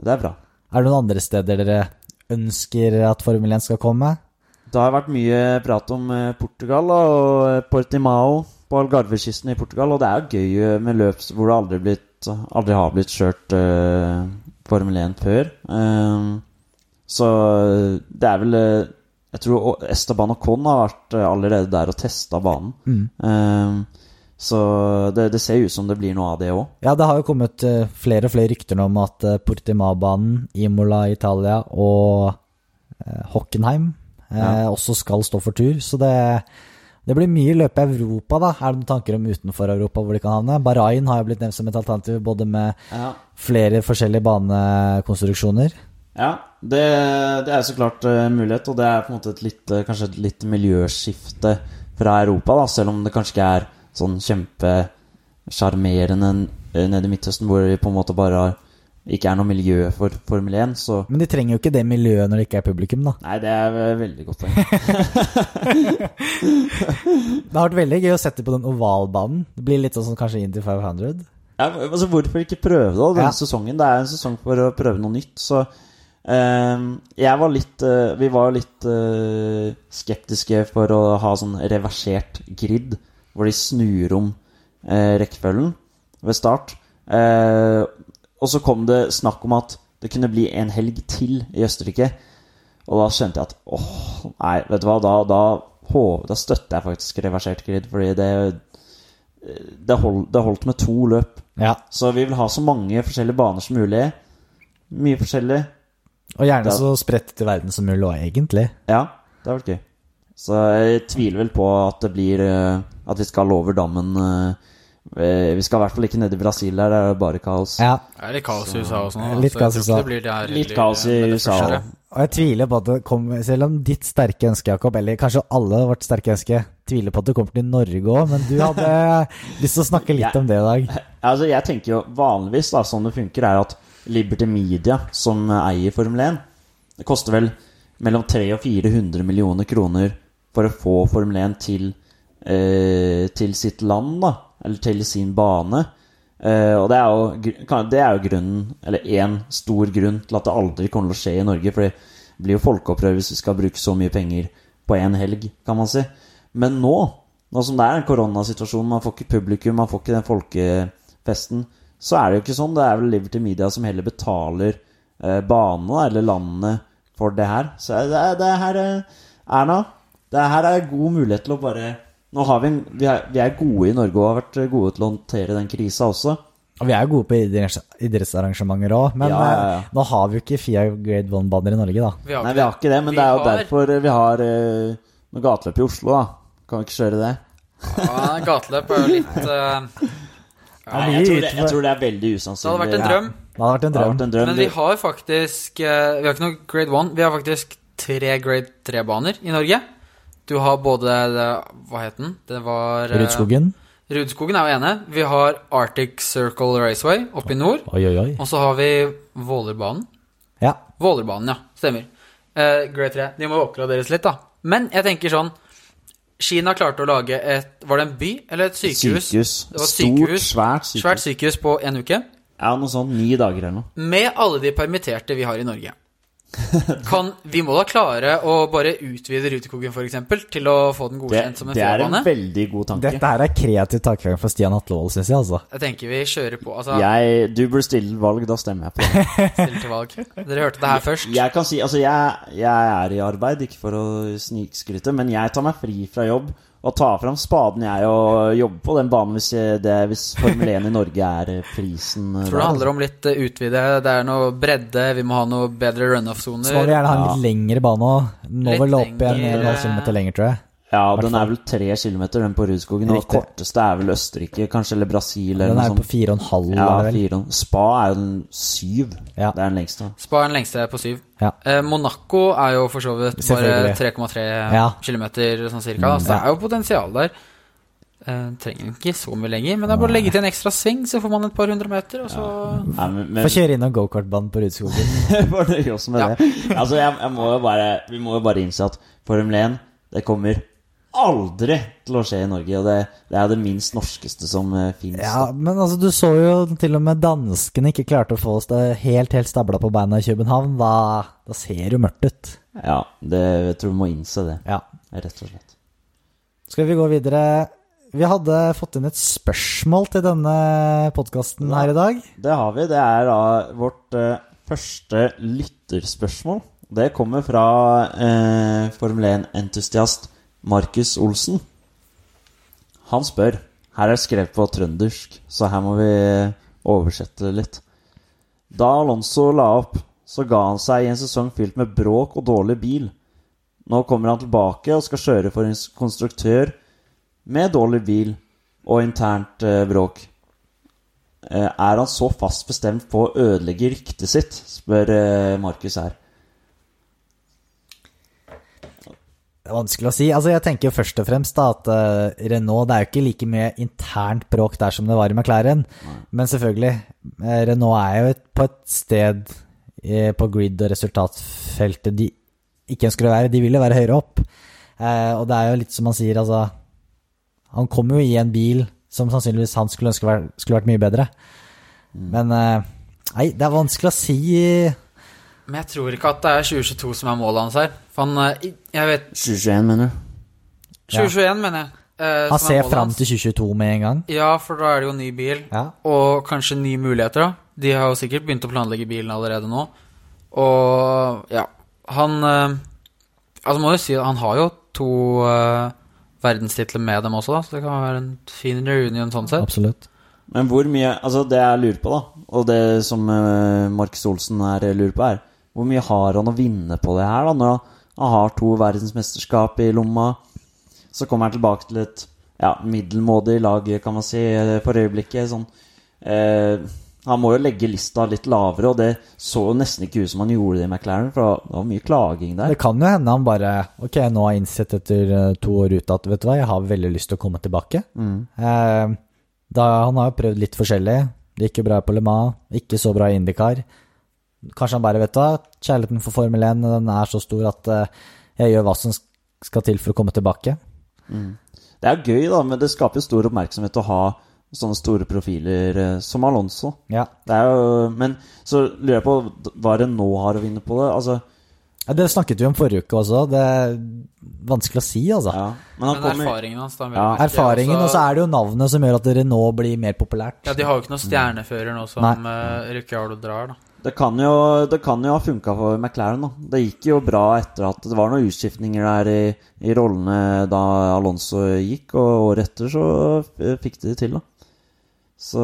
det er bra. Er det noen andre steder dere ønsker at Formel 1 skal komme? Det har vært mye prat om Portugal og Portimao på Algarvekysten i Portugal. Og det er gøy med løp hvor det aldri, blitt, aldri har blitt kjørt uh, Formel 1 før. Eh, så det er vel eh, Jeg tror Esteban Ocon har vært allerede der og testa banen. Eh, så det, det ser ut som det blir noe av det òg. Ja, det har jo kommet flere og flere rykter om at uh, Portimao-banen, Imola i Italia og Hockenheim eh, Ja. også skal stå for tur. Så det, det blir mye løp i Europa, da. Er det noen tanker om utenfor Europa hvor de kan havne? Bahrain har jo blitt nevnt som et alternativ, både med Ja. flere forskjellige banekonstruksjoner. Ja, det, det er så klart uh, mulighet, og det er på en måte et litt, eh, kanskje et litt miljøskifte fra Europa, da, selv om det kanskje ikke er sånn kjempesjarmerende uh, nede i Midtøsten, hvor vi på en måte bare har, ikke er noe miljø for Formel 1, så Men de trenger jo ikke det miljøet når det ikke er publikum, da. Nei, det er veldig godt poeng. Det har vært veldig gøy å sette på den ovalbanen. Det blir litt sånn som kanskje Indy 500. Ja, altså, hvorfor ikke prøve da, denne Ja. sesongen? Det er en sesong for å prøve noe nytt, så eh, Jeg var litt uh, Vi var litt uh, skeptiske for å ha sånn reversert grid, hvor de snur om uh, rekkefølgen ved start. Eh, og så kom det snakk om at det kunne bli en helg til i Østerrike. Og da skjønte jeg at åh, nei, vet du hva, da, da, da støtter jeg faktisk reversert grid, fordi det det, hold, det holdt med to løp. Ja. Så vi vil ha så mange forskjellige baner som mulig. Mye forskjellig. Og gjerne Ja. så spredt til verden som mulig òg, egentlig. Ja, det har vært gøy. Så jeg tviler vel på at det blir eh, At vi skal over dammen eh, Vi skal i hvert fall ikke ned i Brasil, der det er bare kaos. Ja. Det er litt kaos i USA også nå. Litt kaos i USA. ikke det blir der Litt kaos i USA også. Og jeg tviler på at det kommer Selv om ditt sterke ønske, Jakob, eller kanskje alle vårt sterke ønske, tviler på at det kommer til Norge òg, men du hadde lyst til å snakke litt Ja. om det i dag. Altså, jeg tenker jo vanligvis, da, sånn det funker, er at Liberty Media, som eier Formel 1, det koster vel mellom 300 og 400 millioner kroner for å få Formel 1 til, eh, til sitt land, da. Eller til sin bane. Eh, og det er, jo, det er jo grunnen, eller én stor grunn til at det aldri kommer til å skje i Norge. For det blir jo folkeopprør hvis vi skal bruke så mye penger på én helg, kan man si. Men nå, nå som det er en koronasituasjon, man får ikke publikum, man får ikke den folkefesten, så er det jo ikke sånn. Det er vel Liberty Media som heller betaler eh, banene eller landet for det her. Så det, det her eh, Erna, det her er god mulighet til å bare Nå har vi, en, vi, er, vi er gode i Norge og har vært gode til å håndtere den krisa også. Og vi er gode på idretts- idrettsarrangementer òg, men Ja, ja, ja. eh, nå har vi jo ikke FIA Grade 1-baner i Norge, da. Vi Nei, vi har ikke det, men det er jo har- derfor vi har uh, noe gateløp i Oslo, da. Kan vi ikke kjøre det? Ja, gateløp er jo litt eh, Nei, jeg, tror det, jeg tror det er veldig Det usannsynlig. hadde vært en drøm. Det hadde vært en Det hadde drøm. vært en drøm. Men vi har faktisk eh, Vi har ikke noe grade 1. Vi har faktisk tre grade 3-baner i Norge. Du har både Hva het den? Det var eh, Rudskogen. Rudskogen er jo ene. Vi har Arctic Circle Raceway oppe i nord. Oi, oi, oi. Og så har vi Vålerbanen. Ja. Vålerbanen, ja. Stemmer. Eh, grade 3. De må oppgraderes litt, da. Men jeg tenker sånn Kina klarte å lage et Var det en by eller et sykehus? Sykehus. Det var Stort, sykehus. svært sykehus. Svært sykehus på en uke. Ja, noe sånn ni dager eller noe. Med alle de permitterte vi har i Norge. Kan, vi må da klare å bare utvide Rutekogen f.eks. til å få den Det, godkjent som en det er en veldig god tanke. Dette her er kreativ tankegang fra Stian Hatlevold, syns jeg, altså. Jeg tenker vi kjører på. Altså, Jeg, du burde stille valg, da stemmer jeg på det. stille til valg. Dere hørte det her først. Jeg kan si, altså jeg, jeg er i arbeid, ikke for å snikskryte, men jeg tar meg fri fra jobb å ta fram spaden jeg og jobbe på den banen hvis, det, hvis Formel 1 i Norge er eh, prisen. Jeg Tror det handler om litt eh, utvide. Det er noe bredde. Vi må ha noe bedre runoff-soner. Så må vi gjerne ha en litt lengre bane òg. Nå vel opp igjen lengre. 1,5 km lenger, tror jeg. Ja, hvert den er vel tre kilometer, den på Rudskogen. Og Riktig. korteste er vel Østerrike, kanskje, eller Brasil, eller Den er på sånt. 4,5, Ja, er det vel. fire. Spa er jo den syv. Ja. Det er den lengste. Spa er den lengste på syv. Ja. Eh, Monaco er jo for så vidt bare 3,3 Ja. km sånn cirka. Så det er jo potensial der. Eh, trenger ikke så mye lenger, men det er bare å legge til en ekstra sving, så får man et par hundre meter, og så Nei, men, men Få kjøre innom gokartbanen på Rudskogen. Bare nøye oss med Ja. det. Altså, jeg, jeg må jo bare, vi må jo bare innse at Formel 1 det kommer aldri til å skje i Norge. Og det, det er det minst norskeste som finnes fins. Ja, men altså, du så jo til og med danskene ikke klarte å få oss det helt, helt stabla på beina i København. Da, da ser det jo mørkt ut. Ja, det, jeg tror vi må innse det, Ja. rett og slett. Skal vi gå videre? Vi hadde fått inn et spørsmål til denne podkasten her i dag. Det har vi. Det er da vårt uh, første lytterspørsmål. Det kommer fra uh, Formel 1-entusiast Markus Olsen. Han spør Her er skrevet på trøndersk, så her må vi oversette det litt. Da Alonso la opp, så ga han seg i en sesong fylt med bråk og dårlig bil. Nå kommer han tilbake og skal kjøre for en konstruktør med dårlig bil og internt eh, bråk. Eh, Er han så fast bestemt på å ødelegge ryktet sitt, spør eh, Markus her. Det er vanskelig å si. Altså, jeg tenker jo først og fremst da at eh, Renault Det er jo ikke like mye internt bråk der som det var i McLaren. Men selvfølgelig, eh, Renault er jo et, på et sted eh, på grid- og resultatfeltet de ikke ønsker å være. De vil jo være høyere opp. Eh, og det er jo litt som han sier, altså Han kommer jo i en bil som sannsynligvis han skulle ønske være, skulle vært mye bedre. Men eh, Nei, det er vanskelig å si. Men jeg tror ikke at det er 2022 som er målet hans her. For han eh, Jeg vet 2021, mener du? 2021, mener jeg. eh, Han som er ser målet fram til 2022 med en gang. Ja, for da er det jo ny bil. Ja. Og kanskje nye muligheter, da. De har jo sikkert begynt å planlegge bilen allerede nå. Og ja, han eh, Altså, må jo si at han har jo to eh, verdenstitler med dem også, da, så det kan være en fin reunion sånn sett. Absolutt. Men hvor mye Altså, det jeg lurer på, da, og det som eh, Markus Olsen her lurer på, er hvor mye har han å vinne på det her, da, når han, han har to verdensmesterskap i lomma? Så kommer han tilbake til et ja, middelmådig lag, kan man si, for øyeblikket. Sånn eh, Han må jo legge lista litt lavere, og det så jo nesten ikke ut som han gjorde det i McLaren, for det var mye klaging der. Det kan jo hende han bare Ok, nå har jeg innsett etter eh, to år ute at vet du hva, jeg har veldig lyst til å komme tilbake. Eh, da, han har jo prøvd litt forskjellig. Det gikk jo bra på Le Mans, ikke så bra i Indycar. Kanskje han bare vet da, hva, kjærligheten for Formel 1 den er så stor at eh, jeg gjør hva som skal til for å komme tilbake. Det er gøy, da, men det skaper jo stor oppmerksomhet å ha sånne store profiler eh, som Alonso. Ja. Det er jo, men så lurer jeg på hva det nå har å vinne på det. Altså, Ja, Det snakket vi om forrige uke også. Det er vanskelig å si, altså. ja. Men han Men erfaringen hans, da. Ja. Erfaringen, og så er det jo navnet som gjør at Renault blir mer populært. Ja, de har jo ikke noen stjernefører nå som Nei. uh, Ricciardo drar, da. Det kan, jo, det kan jo ha funka for McLaren. da Det gikk jo bra etter at det var noen utskiftninger der i, i rollene da Alonso gikk, og året etter så fikk de det til, da. Så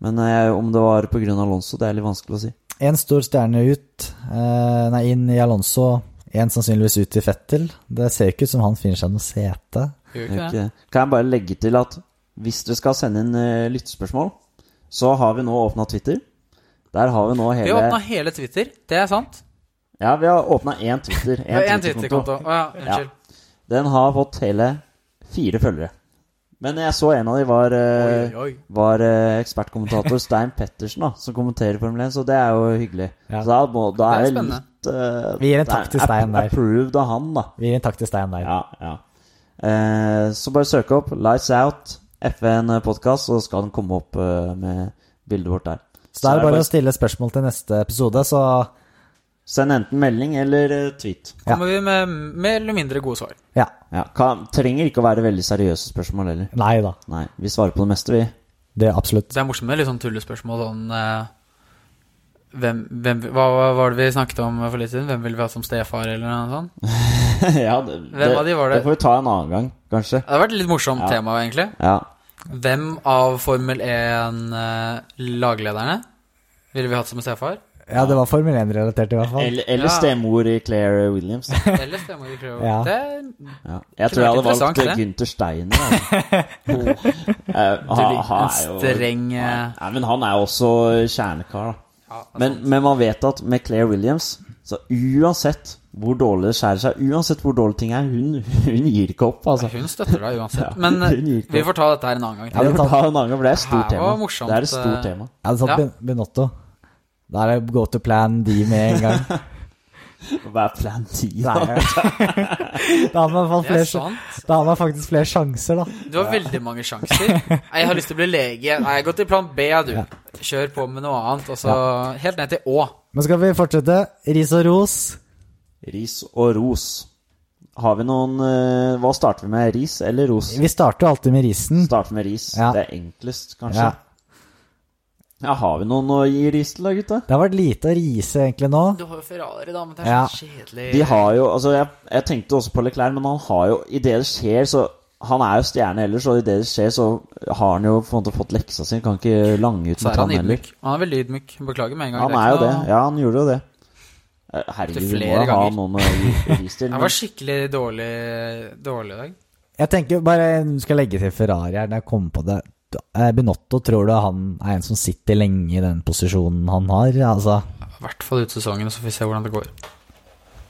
Men jeg, om det var pga. Alonso, det er litt vanskelig å si. En stor stjerne ut, eh, nei, inn i Alonso. En sannsynligvis ut i Fettel. Det ser ikke ut som han finner seg noe sete. Ikke- Kan jeg bare legge til at hvis dere skal sende inn uh, lyttespørsmål, så har vi nå åpna Twitter. Der har vi nå Vi hele åpna hele Twitter, det er sant. Ja, vi har åpna én Twitter. Én Twitter-konto. Å ja, unnskyld. Den har fått hele fire følgere. Men jeg så en av de var, eh, Oi, oi. var eh, ekspertkommentator Stein Pettersen, da, som kommenterer Formel 1, så det er jo hyggelig. Ja. Så da, må, da er det litt uh, Vi gir en takk til Stein der. Approved av han, da. Vi gir en takk til Stein der. Ja, ja. Uh, så bare søk opp Lights Out FN podkast, så skal den komme opp uh, med bildet vårt der. Så det er det bare å stille spørsmål til neste episode, så Send enten melding eller eh, tweet. Ja. Kommer vi med mer eller mindre gode svar. ja. Ja, kan, trenger ikke å være veldig seriøse spørsmål heller. Nei da. Nei, vi svarer på det meste, vi. Det er absolutt. Det er morsomt med litt sånn tullespørsmål sånn eh, hvem, hvem, hva var det vi snakket om for litt siden? Hvem ville vi hatt som stefar, eller noe sånt? ja, det, Hvem av de var det? Det får vi ta en annen gang, kanskje. Det hadde vært et litt morsomt Ja. tema, egentlig. Ja. Hvem av Formel 1-laglederne ville vi hatt som stefar? Ja, det var Formel 1-relatert, i hvert fall. Eller, eller Ja. stemor i Claire Williams. eller Eller i Claire Williams. Ja. Det Ja. Jeg tror jeg hadde valgt. Gunther Steiner. oh. Eh, en streng eh, Nei, men han er jo også kjernekar, da. ja, Men, men man vet at med Claire Williams Så uansett hvor dårlig det skjærer seg, uansett hvor dårlig ting er, hun, hun gir ikke opp, altså. Hun støtter deg uansett. Ja, Men vi får ta dette her en annen gang. Ja, Det tar- tar en annen gang, for det er et stort tema. morsomt, det er et stort eh, tema. Jeg hadde satt Ja. Benotto. Da er det go to plan D med en gang. Hva er plan D, da? da har man, i hvert fall Det er flere, da har man faktisk flere sjanser, da. Du har veldig mange sjanser. Nei, jeg har lyst til å bli lege. Nei, gå til plan B, du. Kjør på med noe annet. Og så helt ned til Å. Men skal vi fortsette? Ris og ros. Ris og ros. Har vi noen eh, Hva starter vi med? Ris eller ros? Vi starter jo alltid med risen. Starter med ris. Ja. Det er enklest, kanskje. Ja. Ja, Har vi noen å gi ris til, da, gutta? Det har vært lite å rise egentlig nå. Du har jo Ferrari, da, men det er Ja. så kjedelig. De har jo Altså, jeg, jeg tenkte også på Leclerc, men han har jo I det det skjer, så Han er jo stjerne ellers, og i det det skjer, så har han jo på en måte fått leksa si. Kan ikke lange ut mot han han heller. Han er veldig ydmyk. Beklager med en gang. Han er jo det. Ja, han gjorde jo det. Eh, Herregud, vi må jo ha noen å vise til. Jeg var skikkelig dårlig, dårlig i dag. Jeg tenker bare du skal legge til Ferrari her når jeg kommer på det. Benotto, tror du han er en som sitter lenge i den posisjonen han har? Altså, I hvert fall ut sesongen, så får vi se hvordan det går.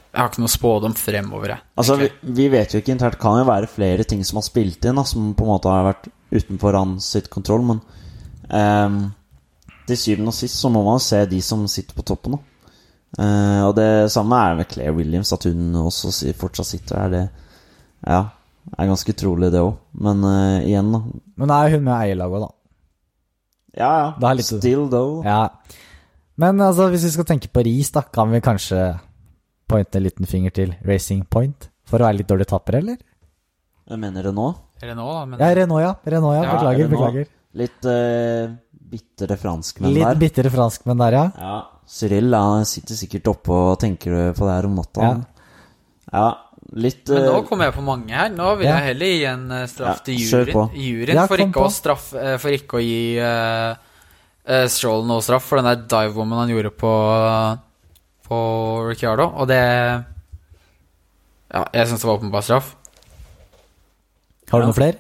Jeg har ikke noe spådom fremover, jeg. Altså, vi, vi vet jo ikke internt. Kan jo være flere ting som har spilt inn, da, som på en måte har vært utenfor hans sitt kontroll, men um, til syvende og sist så må man se de som sitter på toppen, da. Eh, og det samme er med Claire Williams, at hun også fortsatt sitter der. Det ja, er ganske utrolig, det òg. Men uh, igjen, da. men er hun med i eierlaget, da. Ja, ja. litt- Still though. Ja. Men altså, hvis vi skal tenke på ris, da, kan vi kanskje pointe en liten finger til Racing Point? For å være litt dårlig tapper, eller? Jeg mener Renault. Renault, da. Men Ja, Renault, ja. Renault, ja. Ja, Renault. beklager. Litt uh, bitre franskmenn Litt der. bitre franskmenn der, ja. Ja, Cyril han sitter sikkert oppe og tenker på det her om natta. Ja. Ja, litt Men nå eh, kommer jeg på mange her. Nå vil Ja. jeg heller gi en eh, straff Ja, til juryen. på. Juryen Ja, for, ikke på. å straff, eh, for ikke å gi uh, Stroll noe straff for den der dive-woman han gjorde på, på Ricciardo. Og det Ja, jeg syns det var åpenbar straff. Har du Ja. noen flere?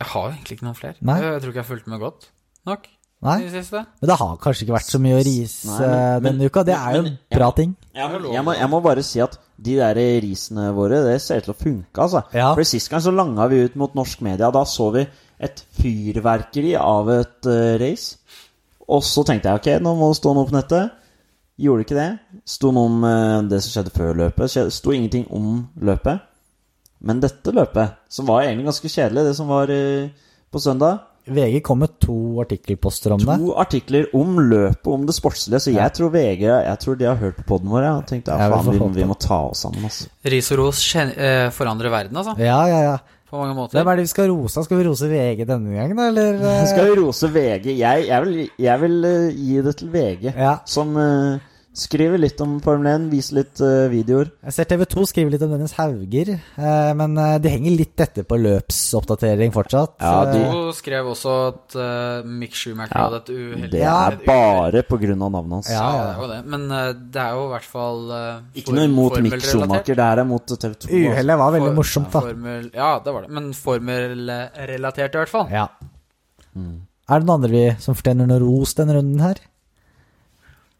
Jeg har egentlig ikke noen flere. Jeg tror ikke jeg har fulgt med godt nok Nei? i det siste. Men det har kanskje ikke vært så mye å rise Nei, men- denne men- uka. Det er jo men- bra ting. jeg, må, jeg, må, jeg må bare si at de der risene våre, det ser ut til å funke, altså. Ja. For Sist gang så langa vi ut mot norsk media. Da så vi et fyrverkeri av et eh, race. Og så tenkte jeg ok, nå må det stå noe på nettet. Gjorde ikke det. Sto noe om eh, det som skjedde før løpet. Skje- Sto ingenting om løpet. Men dette løpet, som var egentlig ganske kjedelig, det som var eh, på søndag VG kom med to artikkelposter om det. To artikler om løpet, om det sportslige. Så jeg Ja. tror VG Jeg tror de har hørt på poden vår ja, og tenkt ja, faen, vi, vi må ta oss sammen. Altså. Ris og ros eh, forandrer verden, altså. Ja, ja, ja. På mange måter. Hvem er det vi skal rose? Skal vi rose VG denne gangen, eller? eh? Skal vi rose VG? Jeg, jeg vil, jeg vil eh, gi det til VG, Ja. som eh, skriver litt om Formel 1, viser litt uh, videoer. Jeg ser TV 2 skriver litt om Dennis Hauger, uh, men eh, de henger litt etter på løpsoppdatering fortsatt. Ja, de- uh, skrev også at Mick Schumacher Ja, hadde et uheldig Det er bare på grunn av navnet hans. Ja, Ja, det er jo det. Men det er jo i hvert fall Ikke noe imot Mick. Schumacher, det er mot TV 2. Altså. Uhellet var veldig For- morsomt, da. Formel, ja, det var det. Men formelrelatert, i hvert fall. Ja. Er det noen andre vi som fortjener noe ros denne runden her?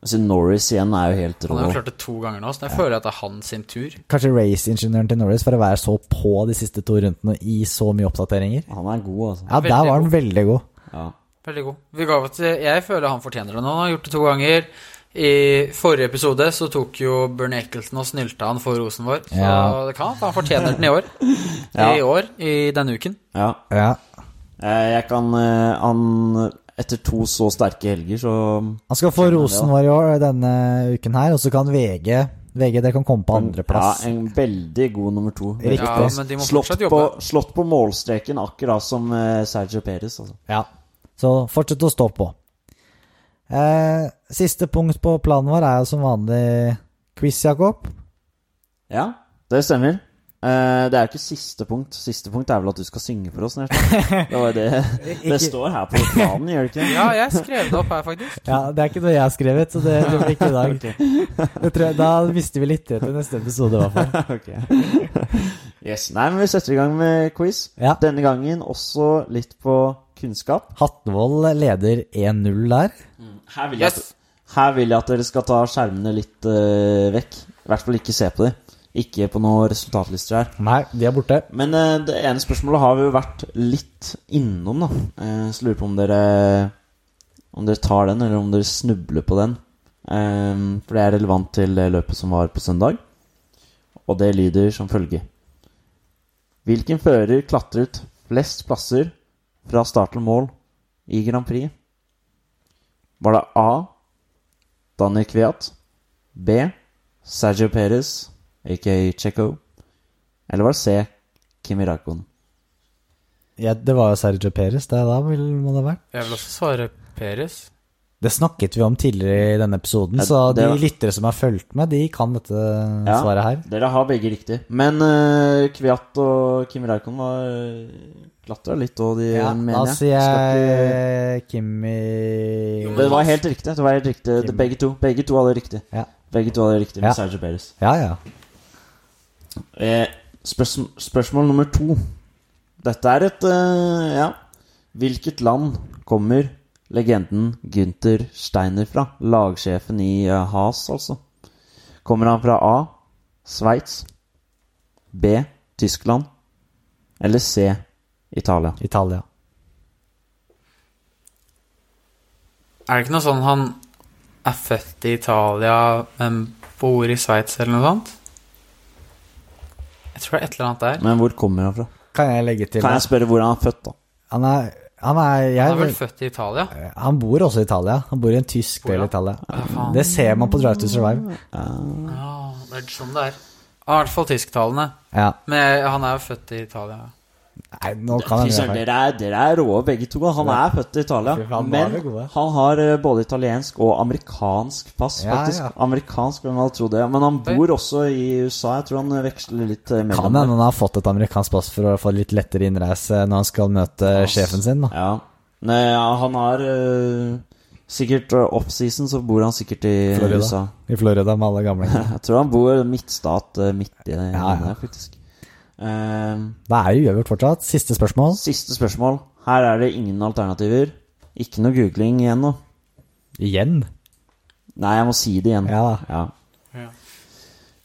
Altså, Norris igjen er jo helt Han har klart det to ganger nå, så jeg føler at det er hans sin tur. Kanskje raceingeniøren til Norris for å være så på de siste to rundene i så mye oppdateringer? Han er god, altså. Ja, Veldig der var han god. veldig god. Ja. Veldig god. Vi ga til, jeg føler han fortjener det nå. Han har gjort det to ganger. I forrige episode så tok jo Bernie Eccleston og snylta han for rosen vår. Så Ja. det kan han fortjener den i år. Ja. I år, i denne uken. ja. Ja. Eh, Jeg kan eh, Han Etter to så sterke helger, så Han skal få rosen vår i år denne uken her, og så kan VG VG det kan komme på andreplass. Ja, en veldig god nummer to. Riktig. Ja, men de må slått, på, slått på målstreken, akkurat som eh, Sergio Perez. Altså. Ja. Så fortsett å stå på. Eh, siste punkt på planen vår er jo som vanlig quiz, Jakob. Ja, det stemmer. Eh, det er jo ikke siste punkt. Siste punkt er vel at du skal synge for oss. Det var det det står her på planen, gjør det ikke? Ja, jeg skrev det opp her, faktisk. Ja, Det er ikke noe jeg har skrevet, så det, det blir ikke i dag. okay. tror jeg, da mister vi litt til neste episode, i hvert fall. Yes. Nei, men vi setter i gang med quiz. Ja. Denne gangen også litt på kunnskap. Hattenvold leder 1-0 der. Her vil, jeg Yes. at, her vil jeg at dere skal ta skjermene litt uh, vekk. I hvert fall ikke se på dem. Ikke på noen resultatlister her. Nei, de er borte. Men eh, det ene spørsmålet har vi jo vært litt innom, da. Eh, så lurer på om dere Om dere tar den, eller om dere snubler på den. Eh, for det er relevant til løpet som var på søndag. Og det lyder som følger. Hvilken fører klatret flest plasser fra start til mål i Grand Prix? Var det A. Daniel Kviat? B. Sergio Perez, aka Checo? Eller var det C. Kimi Rakon? Ja, det var jo Sergio Perez, det da vil, det ha vært. Jeg vil også svare Peres. Det snakket vi om tidligere i denne episoden, Ja, så de var- lyttere som har fulgt med, de kan dette Ja. svaret her. Dere har begge riktig. Men uh, Kviat og Kimi Raikkonen var klatra litt, og de Ja, mener da sier jeg Kimi Jo, Det var helt riktig. Det var helt riktig. Kim. begge to Begge to hadde riktig. Ja. Begge to hadde riktig med Ja. Sergio Perez. Ja, ja. Eh, spørsmål, spørsmål nummer to. Dette er et eh, Ja. Hvilket land kommer legenden Gunther Steiner fra? Lagsjefen i eh, Haas, altså. Kommer han fra A. Sveits? B. Tyskland? Eller C. Italia? Italia. Er det ikke noe sånn han er født i Italia, men bor i Sveits eller noe sånt? Jeg tror det er et eller annet der. Men hvor kommer han fra? Kan jeg legge til Kan jeg spørre hvor han er født, da? Han er, han er Han er vel født i Italia? Han bor også i Italia. Han bor i en tysk del av Italia. Det ser man på Drive to Survive. Ja, det er sånn det. Er i hvert fall tysktalende. Ja. Men han er jo født i Italia. Nei, nå kan jeg søren, dere er, dere er rå begge to. Han er født i Italia, faen, men han har eh, både italiensk og amerikansk pass, faktisk. ja. Amerikansk, hvem hadde trodd det. Men han bor også i USA. Jeg tror han veksler litt mellom Kan hende han har fått et amerikansk pass for å få litt lettere innreise når han skal møte sjefen sin. da Ja. Nei, ja, han har uh, sikkert uh, offseason, så bor han sikkert i eh, Florida. USA. I Florida med alle gamle. Jeg tror han bor midtstat eh, midt i det, Ja, ja. faktisk. Eh, Det er jo uavgjort fortsatt. Siste spørsmål. siste spørsmål. Her er det ingen alternativer. Ikke noe googling igjen nå. Igjen. Nei, jeg må si det igjen. Ja da. Ja.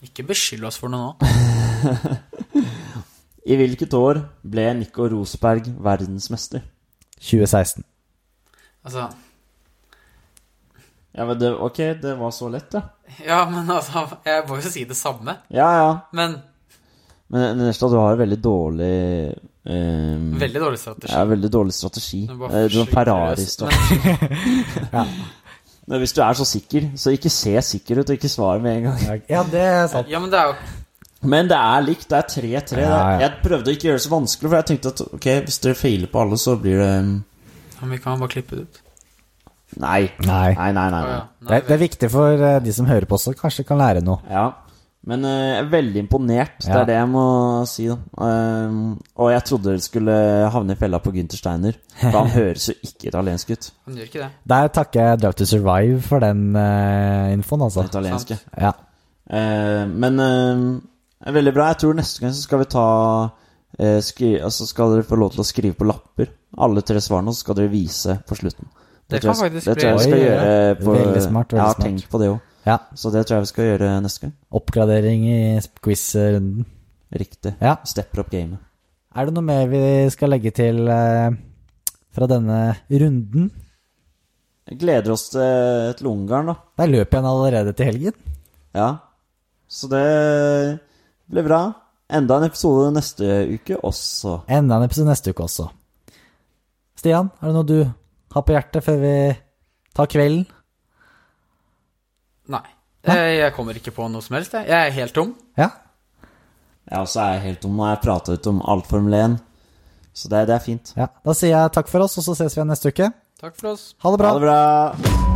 Ikke beskyld oss for noe nå. I hvilket år ble Nico Rosberg verdensmester? 2016. Altså Ja, men det, Ok, det var så lett, ja. Ja, men altså Jeg må jo si det samme. Ja, ja. Men Men Nerstad, du har veldig dårlig um, veldig dårlig strategi. Ja, veldig dårlig strategi. Har Ferrari-strategi. ja. Men Hvis du er så sikker, så ikke se sikker ut, og ikke svar med en gang. Ja, det er sant. Ja, men det er jo Men det er likt. Det er 3-3. Ja, ja. Jeg prøvde å ikke gjøre det så vanskelig, for jeg tenkte at ok, hvis dere feiler på alle, så blir det Men vi kan bare klippe det ut. Nei. Nei. Nei, nei, nei. Nei. Det er, det er viktig for eh, de som hører på også, kanskje kan lære noe. Ja. Men uh, jeg er veldig imponert. Det Ja. er det jeg må si. da Um, Og jeg trodde det skulle havne i fella på Gunther Steiner. For han høres jo ikke italiensk ut. Han gjør ikke det. Der takker jeg Drive to Survive for den uh, infoen, altså. Den italienske. Ja. Uh, men uh, veldig bra. Jeg tror neste gang så skal vi ta eh, skri, Altså skal dere få lov til å skrive på lapper alle tre svarene, og så skal dere vise på slutten. Det tror kan jeg- faktisk det tror jeg skal Oi, gjøre på, Veldig smart, veldig Jeg har smart. tenkt på det òg. Ja. Så det tror jeg vi skal gjøre neste gang. Oppgradering i quiz-runden. Riktig. Ja. Stepper opp gamet. Er det noe mer vi skal legge til eh, fra denne runden? Jeg gleder oss til, til Ungarn, da. Der er løp jeg allerede til helgen. Ja. Så det blir bra. Enda en episode neste uke også. Enda en episode neste uke også. Stian, er det noe du har på hjertet før vi tar kvelden? Nei. Jeg, jeg kommer ikke på noe som helst, jeg. Jeg er helt tom. Ja. Jeg også er helt tom, og jeg prata ut om alt Formel 1. Så det, det er fint. Ja, Da sier jeg takk for oss, og så ses vi igjen neste uke. Takk for oss. Ha det bra. Ha det bra.